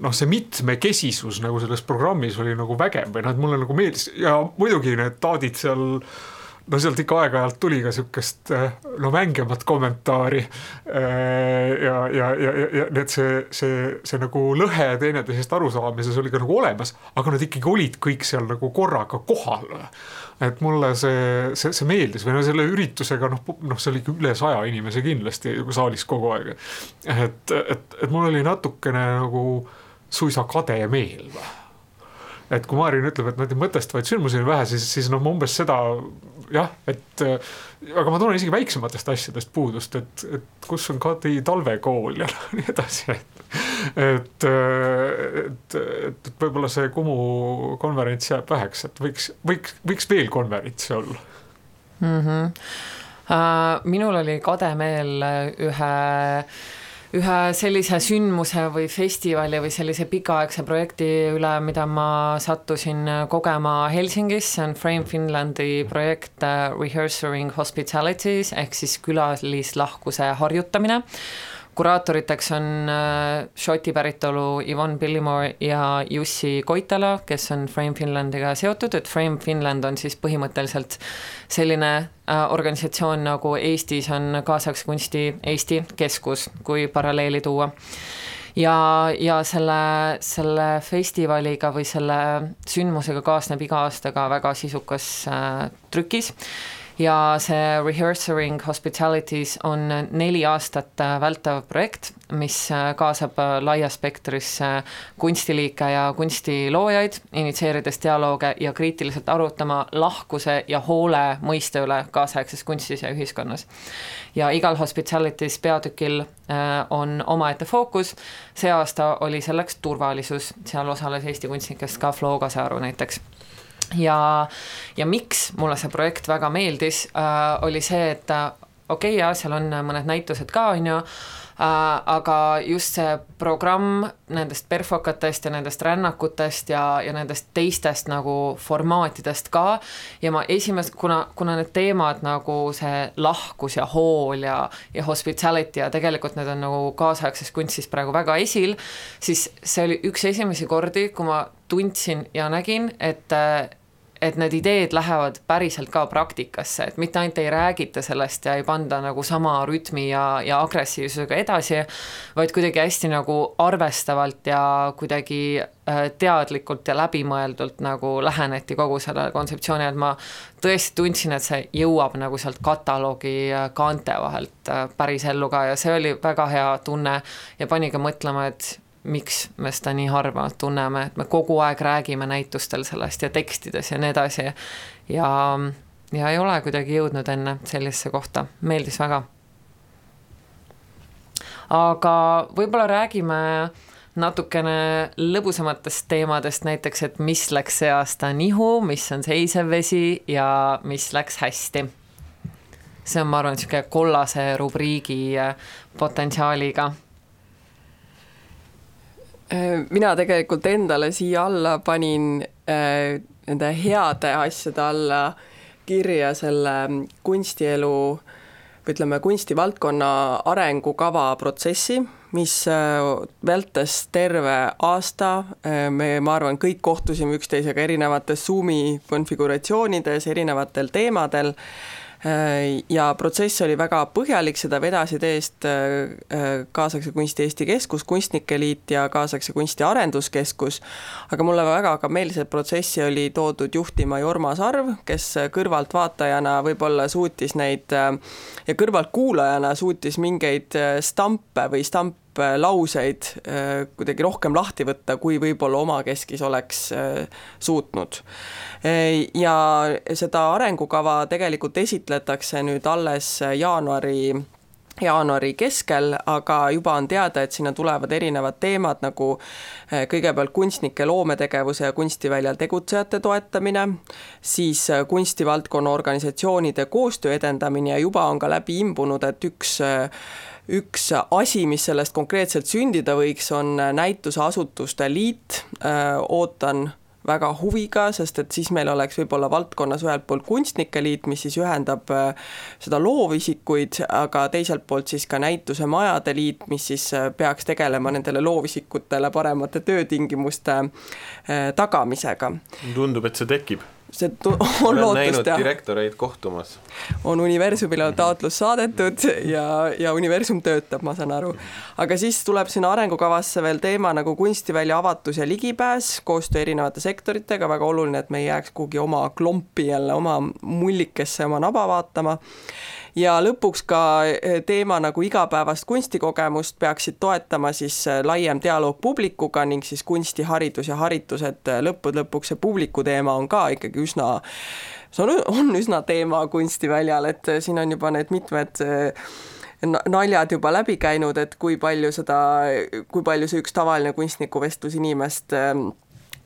noh, see mitmekesisus nagu selles programmis oli nagu vägev või noh, et mulle nagu meeldis ja muidugi need taadid seal no sealt ikka aeg-ajalt tuli ka sihukest no mängimat kommentaari. ja, ja, ja, ja need see, see, see nagu lõhe teineteisest arusaamises oli ka nagu olemas, aga nad ikkagi olid kõik seal nagu korraga kohal. et mulle see, see, see meeldis või no selle üritusega noh, noh, see oli üle saja inimese kindlasti saalis kogu aeg. et, et, et mul oli natukene nagu suisa kade meel või et kui Maarin ütleb, et neid mõtestavaid sündmusi on vähe, siis, siis noh, ma umbes seda jah, et aga ma tunnen isegi väiksematest asjadest puudust, et, et kus on Kadi talvekool ja (laughs) nii edasi, et et, et, et, võib-olla see Kumu konverents jääb väheks, et võiks, võiks, võiks veel konverentse olla mm. -hmm. Uh, minul oli kade meel ühe ühe sellise sündmuse või festivali või sellise pikaaegse projekti üle, mida ma sattusin kogema Helsingis, see on Frame Finlandi projekt uh, Rehearsing Hospitalities ehk siis külalislahkuse harjutamine kuraatoriteks on äh, Šoti päritolu Yvonne Pillimore ja Jussi Koitala, kes on Frame Finlandiga seotud, et Frame Finland on siis põhimõtteliselt selline äh, organisatsioon, nagu Eestis on kaasaegse kunsti Eesti Keskus, kui paralleeli tuua. Ja, ja selle, selle festivaliga või selle sündmusega kaasneb iga aasta ka väga sisukas äh, trükis ja see Rehearsing Hospitalities on neli aastat äh, vältav projekt, mis äh, kaasab äh, laias spektris kunstiliike ja kunstiloojaid, initsieerides dialoog ja kriitiliselt arutama lahkuse ja hoole mõiste üle kaasaegses kunstis ja ühiskonnas. ja igal Hospitalities peatükil on omaette fookus, see aasta oli selleks turvalisus, seal osales Eesti kunstnikest ka Flo Kasearu näiteks ja, ja miks mulle see projekt väga meeldis äh,, oli see, et äh, okei okay,, jaa, seal on mõned näitused ka, on ju äh,, aga just see programm nendest perfokatest ja nendest rännakutest ja, ja nendest teistest nagu formaatidest ka. Ja ma esimest, kuna, kuna need teemad nagu see lahkus ja hool ja, ja hospitality ja tegelikult need on nagu kaasaegses kunstis praegu väga esil, siis see oli üks esimesi kordi, kui ma tundsin ja nägin, et et need ideed lähevad päriselt ka praktikasse, et mitte ainult ei räägita sellest ja ei panda nagu sama rütmi ja, ja agressiivsusega edasi, vaid kuidagi hästi nagu arvestavalt ja kuidagi äh, teadlikult ja läbimõeldult nagu läheneti kogu sellele kontseptsioonile, et ma tõesti tundsin, et see jõuab nagu sealt kataloogi äh, kaante vahelt äh, päris ellu ka ja see oli väga hea tunne ja pani ka mõtlema, et miks me seda nii harva tunneme, et me kogu aeg räägime näitustel sellest ja tekstides ja nii edasi. ja, ja ei ole kuidagi jõudnud enne sellisesse kohta, meeldis väga. aga võib-olla räägime natukene lõbusamatest teemadest, näiteks, et mis läks see aasta nihu, mis on seisev vesi ja mis läks hästi. see on, ma arvan, niisugune kollase rubriigi potentsiaaliga Äh, mina tegelikult endale siia alla panin äh, nende heade asjade alla kirja selle kunstielu või ütleme, kunstivaldkonna arengukava protsessi, mis äh, vältes terve aasta, me, ma arvan, kõik kohtusime üksteisega erinevates Zoomi konfiguratsioonides, erinevatel teemadel. Äh, ja protsess oli väga põhjalik, seda vedasid eest äh, äh, kaasaegse kunsti Eesti Keskus, Kunstnike Liit ja kaasaegse kunsti arenduskeskus, aga mulle väga ka meeldis, et protsessi oli toodud juhtima Jorma Sarv, kes kõrvaltvaatajana võib-olla suutis neid ja kõrvaltkuulajana suutis mingeid stampe või stamp lauseid kuidagi rohkem lahti võtta, kui võib-olla omakeskis oleks suutnud. Ja seda arengukava tegelikult esitletakse nüüd alles jaanuari jaanuari keskel, aga juba on teada, et sinna tulevad erinevad teemad nagu eh, kõigepealt kunstnike loometegevuse ja kunstiväljal tegutsejate toetamine, siis eh, kunstivaldkonna organisatsioonide koostöö edendamine ja juba on ka läbi imbunud, et üks eh, üks asi, mis sellest konkreetselt sündida võiks, on näituseasutuste liit, ootan väga huviga, sest et siis meil oleks võib-olla valdkonnas ühelt poolt Kunstnike Liit, mis siis ühendab äh, seda loovisikuid, aga teiselt poolt siis ka Näitusemajade Liit, mis siis äh, peaks tegelema nendele loovisikutele paremate töötingimuste äh, tagamisega. tundub, et see tekib see (laughs) on lootust jah. direktoreid kohtumas. on universumile taotlus saadetud ja, ja universum töötab, ma saan aru. aga siis tuleb sinna arengukavasse veel teema nagu kunstivälja avatus ja ligipääs, koostöö erinevate sektoritega, väga oluline, et me ei jääks kuhugi oma klompi jälle, oma mullikesse oma naba vaatama ja lõpuks ka eh, teema nagu igapäevast kunstikogemust peaksid toetama siis eh, laiem dialoog publikuga ning siis kunstiharidus ja haritus, et eh, lõppude lõpuks see publiku teema on ka ikkagi üsna see on, on üsna teema kunstiväljal, et siin on juba need mitmed naljad juba läbi käinud, et kui palju seda, kui palju see üks tavaline kunstnikuvestlus inimest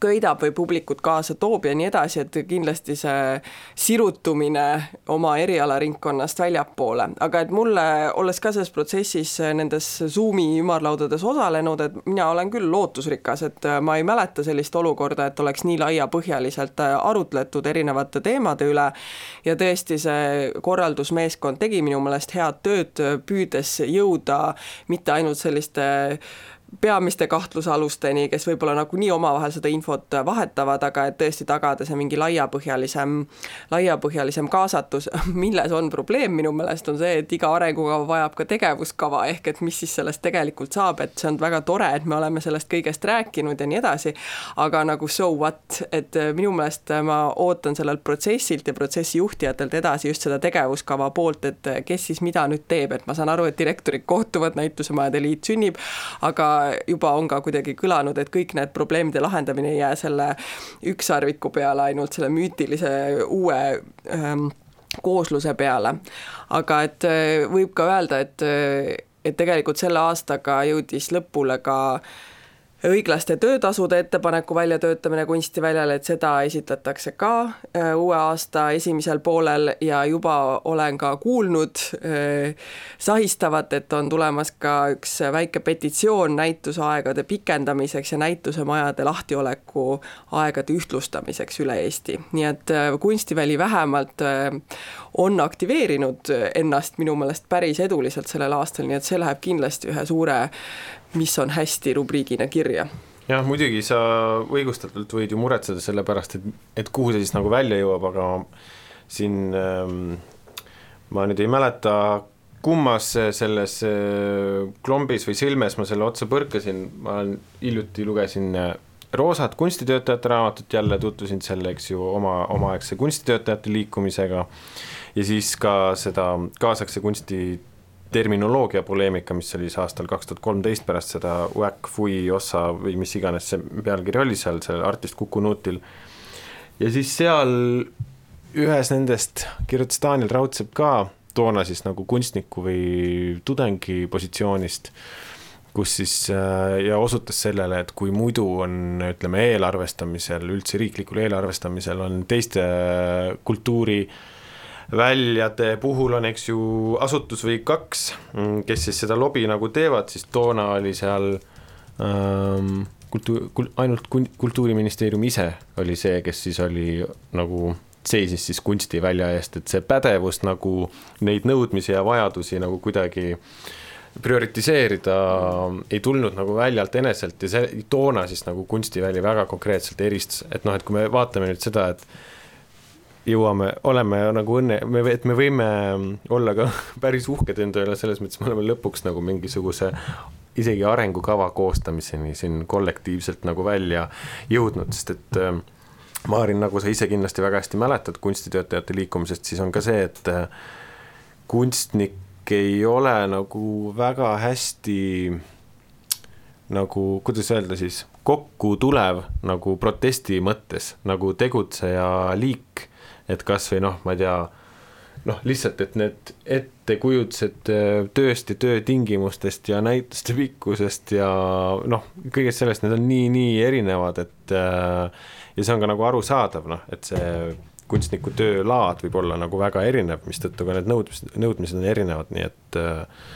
köidab või publikut kaasa toob ja nii edasi, et kindlasti see sirutumine oma erialaringkonnast väljapoole, aga et mulle, olles ka selles protsessis nendes Zoomi ümarlaudades osalenud, et mina olen küll lootusrikas, et ma ei mäleta sellist olukorda, et oleks nii laiapõhjaliselt arutletud erinevate teemade üle. Ja tõesti, see korraldusmeeskond tegi minu meelest head tööd, püüdes jõuda mitte ainult selliste peamiste kahtlusalusteni, kes võib-olla nagunii omavahel seda infot vahetavad, aga et tõesti tagada see mingi laiapõhjalisem, laiapõhjalisem kaasatus, (laughs) milles on probleem minu meelest, on see, et iga arengukava vajab ka tegevuskava, ehk et mis siis sellest tegelikult saab, et see on väga tore, et me oleme sellest kõigest rääkinud ja nii edasi, aga nagu so what, et minu meelest ma ootan sellelt protsessilt ja protsessi juhtijatelt edasi just seda tegevuskava poolt, et kes siis mida nüüd teeb, et ma saan aru, et direktorid kohtuvad, näitusemajade liit sünnib, aga juba on ka kuidagi kõlanud, et kõik need probleemide lahendamine ei jää selle ükssarviku peale, ainult selle müütilise uue ähm, koosluse peale. aga et äh, võib ka öelda, et, äh, et tegelikult selle aastaga jõudis lõpule ka äh, õiglaste töötasude ettepaneku väljatöötamine kunstiväljal, et seda esitletakse ka äh, uue aasta esimesel poolel ja juba olen ka kuulnud äh, sahistavat, et on tulemas ka üks väike petitsioon näitusaegade pikendamiseks ja näitusemajade lahtioleku aegade ühtlustamiseks üle Eesti. nii et äh, kunstiväli vähemalt on aktiveerinud ennast minu meelest päris eduliselt sellel aastal, nii et see läheb kindlasti ühe suure mis on hästi rubriigina kirja. Jah, muidugi sa õigustatult võid ju muretseda selle pärast, et, et kuhu see siis nagu välja jõuab, aga siin ähm, ma nüüd ei mäleta, kummas selles äh, klombis või Silmes ma selle otsa põrkasin, ma hiljuti lugesin äh, roosat kunstitöötajate raamatut, jälle tutvusin selle, eks ju, oma, omaaegse kunstitöötajate liikumisega. Ja siis ka seda kaasaegse kunsti terminoloogia poleemika, mis oli siis aastal kaks tuhat kolmteist pärast seda Uäk Fui ossa või mis iganes see pealkiri oli seal, sellel artist Kuku Nuutil. ja siis seal ühes nendest kirjutas Daniel Raudsepp ka toona siis nagu kunstniku või tudengi positsioonist, kus siis äh, ja osutas sellele, et kui muidu on, ütleme, eelarvestamisel, üldse riiklikul eelarvestamisel on teiste kultuuri äh, väljade puhul on, eks ju, asutus või kaks, mm, kes siis seda lobi nagu teevad, siis toona oli seal ähm, kultuur, ainult Kultuuriministeerium ise oli see, kes siis oli nagu seisis siis kunstivälja eest, et see pädevus nagu neid nõudmisi ja vajadusi nagu kuidagi prioritiseerida ei tulnud nagu väljalt eneselt ja see toona siis nagu kunstiväli väga konkreetselt eristus, et noh, et kui me vaatame nüüd seda, et jõuame, oleme nagu õnne, me, et me võime olla ka (laughs) päris uhked enda üle, selles mõttes me oleme lõpuks nagu mingisuguse isegi arengukava koostamiseni siin kollektiivselt nagu välja jõudnud, sest et äh, Maarin, nagu sa ise kindlasti väga hästi mäletad kunstitöötajate liikumisest, siis on ka see, et äh, kunstnik ei ole nagu väga hästi nagu, kuidas öelda siis, kokku tulev nagu protesti mõttes, nagu tegutseja liik et kas või noh, ma ei tea, noh, lihtsalt, et need ettekujutused äh, tööst ja töötingimustest ja näituste pikkusest ja noh, kõigest sellest, need on nii-nii erinevad, et äh, ja see on ka nagu arusaadav, noh, et see kunstniku töölaad võib olla nagu väga erinev, mistõttu ka need nõudmised, nõudmised on erinevad, nii et äh,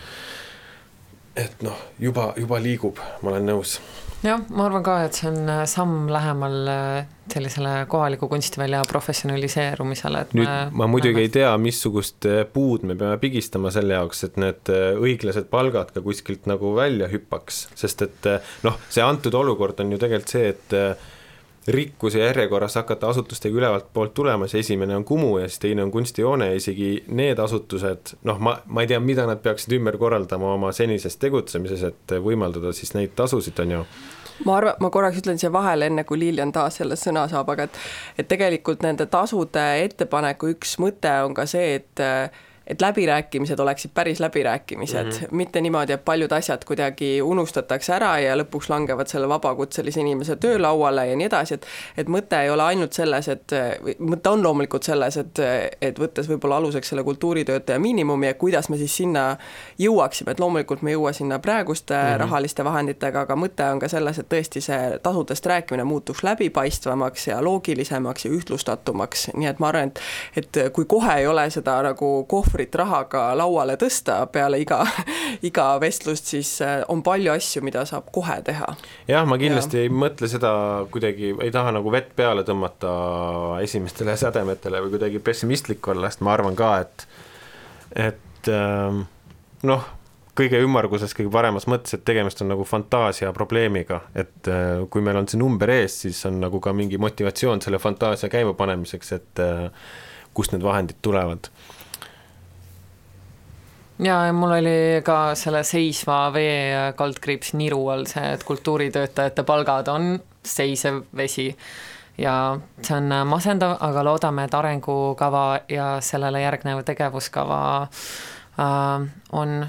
et noh, juba, juba liigub, ma olen nõus jah, ma arvan ka, et see on äh, samm lähemal äh, sellisele kohaliku kunstivälja professionaliseerumisele, et nüüd me, ma muidugi me... ei tea, missugust äh, puud me peame pigistama selle jaoks, et need õiglased palgad ka kuskilt nagu välja hüppaks, sest et noh, see antud olukord on ju tegelikult see, et rikkuse järjekorras hakata asutustega ülevalt poolt tulema, siis esimene on Kumu ja siis teine on kunstijoone ja isegi need asutused, noh, ma, ma ei tea, mida nad peaksid ümber korraldama oma senises tegutsemises, et võimaldada siis neid tasusid, on ju? Ma arvan, ma korraks ütlen siia vahele, enne kui Lilian taas jälle sõna saab, aga et et tegelikult nende tasude ettepaneku üks mõte on ka see, et et läbirääkimised oleksid päris läbirääkimised mm, -hmm. mitte niimoodi, et paljud asjad kuidagi unustatakse ära ja lõpuks langevad selle vabakutselise inimese töölauale ja nii edasi, et et mõte ei ole ainult selles, et, mõte on loomulikult selles, et, et võttes võib-olla aluseks selle kultuuritöötaja miinimumi ja kuidas me siis sinna jõuaksime, et loomulikult me ei jõua sinna praeguste mm -hmm. rahaliste vahenditega, aga mõte on ka selles, et tõesti see tasudest rääkimine muutuks läbipaistvamaks ja loogilisemaks ja ühtlustatumaks, nii et ma arvan, et et kui kohe ei ole seda nagu kohvri numbrit rahaga lauale tõsta peale iga, (laughs) iga vestlust, siis äh, on palju asju, mida saab kohe teha. jah, ma kindlasti ja. ei mõtle seda kuidagi, ei taha nagu vett peale tõmmata esimestele sädemetele või kuidagi pessimistlik olla, sest ma arvan ka, et, et ähm, noh, kõige ümmarguses, kõige paremas mõttes, et tegemist on nagu fantaasia probleemiga, et äh, kui meil on see number ees, siis on nagu ka mingi motivatsioon selle fantaasia käimapanemiseks, et äh, kust need vahendid tulevad ja, ja mul oli ka selle seisva vee kaldkriips niru all see, et kultuuritöötajate palgad on seisev vesi. Ja see on masendav, aga loodame, et arengukava ja sellele järgnev tegevuskava äh, on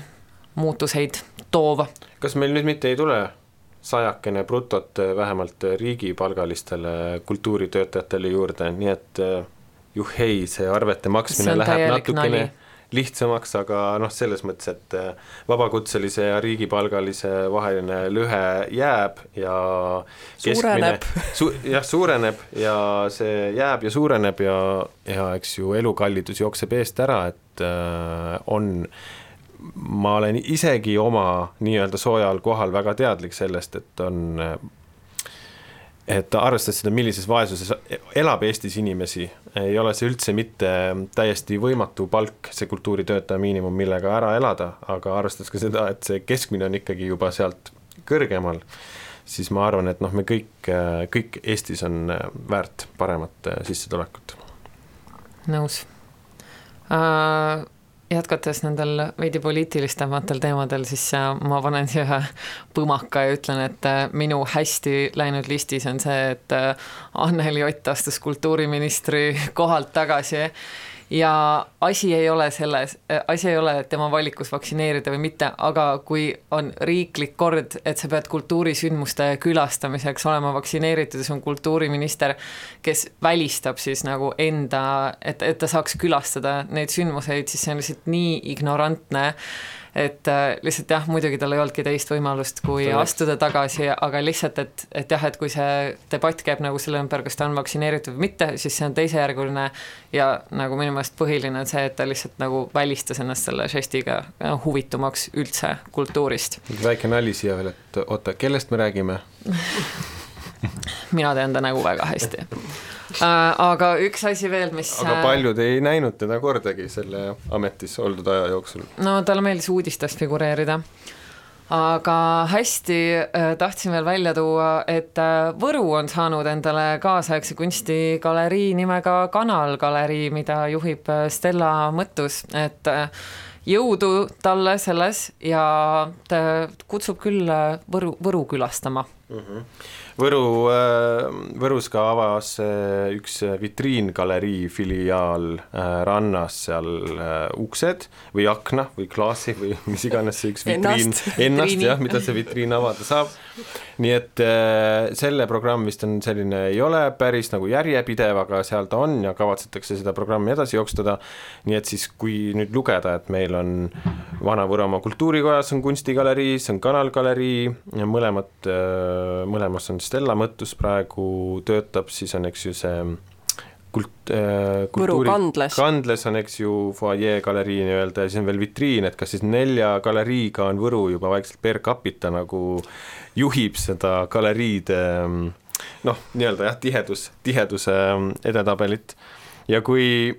muutuseid toov. kas meil nüüd mitte ei tule sajakene brutot vähemalt riigipalgalistele kultuuritöötajatele juurde, nii et äh, juhhei, see arvete maksmine see läheb natukene nali lihtsamaks, aga noh, selles mõttes, et äh, vabakutselise ja riigipalgalise vaheline lõhe jääb ja keskmine, (laughs) su, jah, suureneb ja see jääb ja suureneb ja, ja eks ju elukallidus jookseb eest ära, et äh, on ma olen isegi oma nii-öelda soojal kohal väga teadlik sellest, et on et arvestades seda, millises vaesuses elab Eestis inimesi, ei ole see üldse mitte täiesti võimatu palk, see kultuuritöötaja miinimum, millega ära elada, aga arvestades ka seda, et see keskmine on ikkagi juba sealt kõrgemal, siis ma arvan, et noh, me kõik, kõik Eestis on väärt paremat sissetulekut. nõus uh jätkates nendel veidi poliitilistematel teemadel, siis äh, ma panen siia põmaka ja ütlen, et äh, minu hästi läinud listis on see, et äh, Anneli Ott astus kultuuriministri kohalt tagasi ja asi ei ole selles, asi ei ole tema valikus vaktsineerida või mitte, aga kui on riiklik kord, et sa pead kultuurisündmuste külastamiseks olema vaktsineeritud ja see on kultuuriminister, kes välistab siis nagu enda, et, et ta saaks külastada neid sündmuseid, siis see on lihtsalt nii ignorantne et äh, lihtsalt jah, muidugi tal ei olnudki teist võimalust, kui Tõenäoliselt. astuda tagasi, aga lihtsalt, et, et jah, et kui see debatt käib nagu selle ümber, kas ta on vaktsineeritud või mitte, siis see on teisejärguline ja nagu minu meelest põhiline on see, et ta lihtsalt nagu välistas ennast selle žestiga huvitumaks üldse kultuurist. väike nali siia veel, et oota, kellest me räägime (laughs) mina tean ta nägu väga hästi Äh, aga üks asi veel, mis aga äh, paljud ei näinud teda kordagi selle ametis oldud aja jooksul. no talle meeldis uudistes figureerida aga hästi äh, tahtsin veel välja tuua, et Võru on saanud endale kaasaegse kunstigalerii nimega Kanal galerii, mida juhib Stella Mõttus, et jõudu talle selles ja ta kutsub küll Võru, Võru külastama mm. -hmm Võru, äh, Võrus ka avas äh, üks vitriingalerii filiaal äh, rannas seal uksed või akna või klaasi või (laughs) mis iganes see üks vitriin, ennast jah, mida see vitriin avada saab. nii et selle programm vist on selline, ei ole päris nagu järjepidev, aga seal ta on ja kavatsetakse seda programmi edasi jooksutada. nii et siis, kui nüüd lugeda, et meil on Vana-Võromaa kultuurikojas on kunstigalerii, see on Kanalgalerii, mõlemad, mõlemas on Stella Mõttus praegu töötab, siis on, eks ju, see kult- äh,, Võru kandles. kandles on, eks ju, fuajee galerii nii-öelda ja siis on veel vitriin, et kas siis nelja galeriiga on Võru juba vaikselt per capita nagu juhib seda galeriide noh, nii-öelda jah, tihedus, tiheduse edetabelit ja kui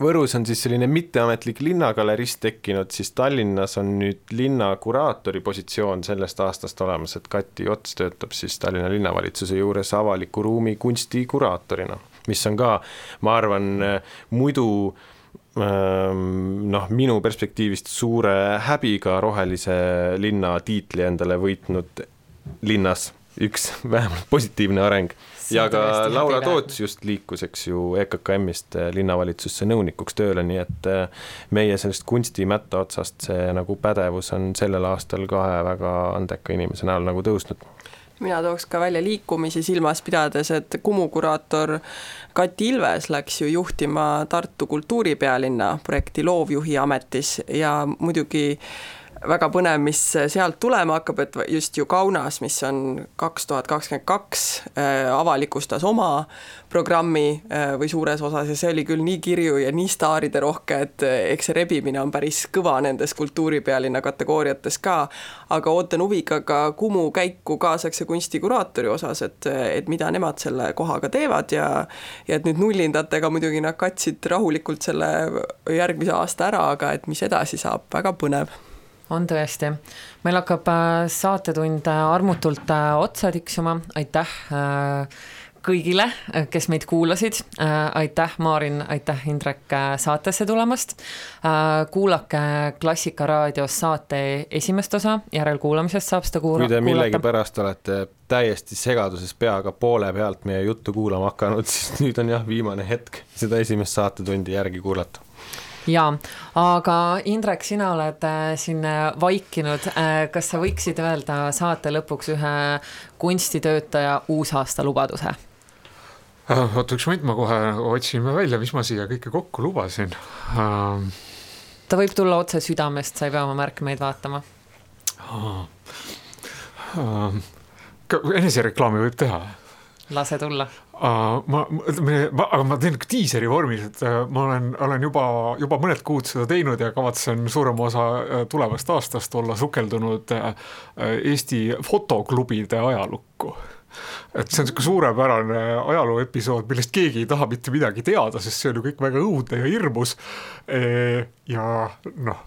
Võrus on siis selline mitteametlik linnagalerist tekkinud, siis Tallinnas on nüüd linna kuraatori positsioon sellest aastast olemas, et Kati Ots töötab siis Tallinna linnavalitsuse juures avaliku ruumi kunstikuraatorina, mis on ka, ma arvan, muidu noh, minu perspektiivist suure häbiga rohelise linna tiitli endale võitnud linnas üks (laughs) vähemalt positiivne areng ja ka Laura Toots just liikus, eks ju, EKKM-ist äh, linnavalitsusse nõunikuks tööle, nii et äh, meie sellest kunstimätta otsast see nagu pädevus on sellel aastal kahe väga andeka inimese näol nagu tõusnud. Mina tooks ka välja liikumisi silmas pidades, et Kumu kuraator Kati Ilves läks ju juhtima Tartu kultuuripealinna projekti loovjuhi ametis ja muidugi väga põnev, mis sealt tulema hakkab, et just ju Kaunas, mis on kaks tuhat kakskümmend kaks, äh, avalikustas oma programmi äh, või suures osas ja see oli küll nii kirju ja nii staariderohke, et äh, eks see rebimine on päris kõva nendes kultuuripealinna kategooriates ka, aga ootan huviga ka Kumu käiku kaasaegse kunsti kuraatori osas, et, et mida nemad selle kohaga teevad ja ja et nüüd nullindatega muidugi nad katsid rahulikult selle järgmise aasta ära, aga et mis edasi saab, väga põnev on tõesti. meil hakkab äh, saatetund äh, armutult äh, otsa tiksuma, aitäh kõigile, kes meid kuulasid. aitäh, Maarin, aitäh, Indrek, saatesse tulemast. kuulake Klassika raadios saate esimest osa, järelkuulamisest saab seda kuula-. kui te millegipärast olete täiesti segaduses peaga poole pealt meie juttu kuulama hakanud, siis nüüd on jah, viimane hetk seda esimest saatetundi järgi kuulata jaa, aga Indrek, sina oled äh, siin äh, vaikinud, äh, kas sa võiksid öelda saate lõpuks ühe kunstitöötaja uusaasta lubaduse? oota üks moment, ma kohe otsime välja, mis ma siia kõike kokku lubasin uh.... ta võib tulla otse südamest, sa ei pea oma märkmeid vaatama uh.. Uh. enesereklaami võib teha? lase tulla ma, ma, aga ma teen diiseri vormis, et uh, ma olen, olen juba, juba mõned kuud seda teinud ja kavatsen suurema osa uh, tulevast aastast olla sukeldunud Eesti fotoklubide ajalukku et see on niisugune suurepärane ajaloo episood, millest keegi ei taha mitte midagi teada, sest see on ju kõik väga õudne ja hirmus. Ja noh,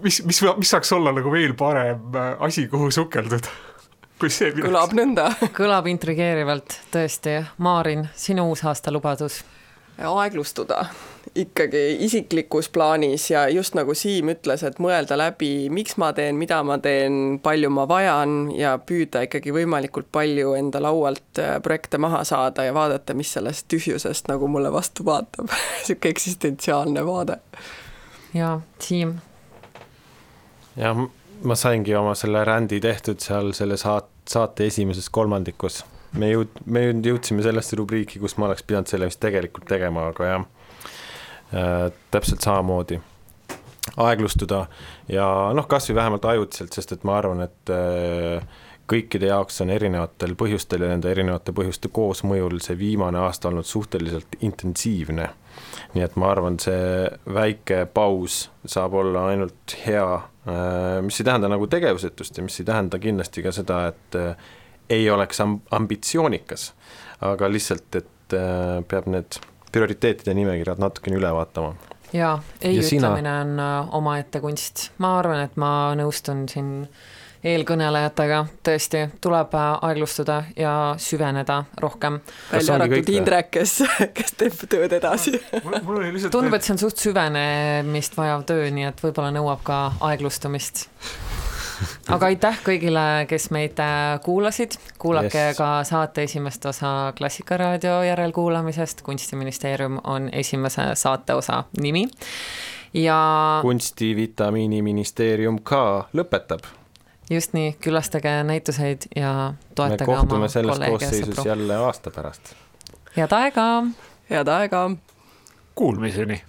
mis, mis, mis saaks olla nagu veel parem asi, kuhu sukelduda kui see kõlab nõnda (laughs) kõlab intrigeerivalt, tõesti. Maarin, sinu uusaasta lubadus? aeglustuda ikkagi isiklikus plaanis ja just nagu Siim ütles, et mõelda läbi, miks ma teen, mida ma teen, palju ma vajan ja püüda ikkagi võimalikult palju enda laualt äh, projekte maha saada ja vaadata, mis sellest tühjusest nagu mulle vastu vaatab (laughs) niisugune eksistentsiaalne vaade. ja Siim? jah ma saingi oma selle rändi tehtud seal selle saat-, saate esimeses kolmandikus. me jõud-, me jõudsime sellesse rubriiki, kus ma oleks pidanud selle vist tegelikult tegema, aga jah äh,, täpselt samamoodi aeglustuda ja noh, kasvõi vähemalt ajutiselt, sest et ma arvan, et äh, kõikide jaoks on erinevatel põhjustel ja nende erinevate põhjuste koosmõjul see viimane aasta olnud suhteliselt intensiivne. nii et ma arvan, see väike paus saab olla ainult hea Äh, mis ei tähenda nagu tegevusetust ja mis ei tähenda kindlasti ka seda, et äh, ei oleks ambitsioonikas, aga lihtsalt, et äh, peab need prioriteetide nimekirjad natukene üle vaatama. jaa, ei ja ütlemine sina... on omaette kunst, ma arvan, et ma nõustun siin eelkõnelejatega, tõesti, tuleb aeglustuda ja süveneda rohkem. välja arvatud Indrek, kes, (laughs) kes teeb tööd edasi. Tundub, et see on suht süvenemist vajav töö, nii et võib-olla nõuab ka aeglustumist. (laughs) Aga aitäh kõigile, kes meid äh, kuulasid, kuulake yes. ka saate esimest osa Klassikaraadio järelkuulamisest, kunstiministeerium on esimese saateosa nimi. Ja kunstivitamiiniministeerium ka lõpetab just nii, külastage näituseid ja toetage oma kolleege ja sõpru. selles koosseisus jälle aasta pärast. head aega! head aega! Kuulmiseni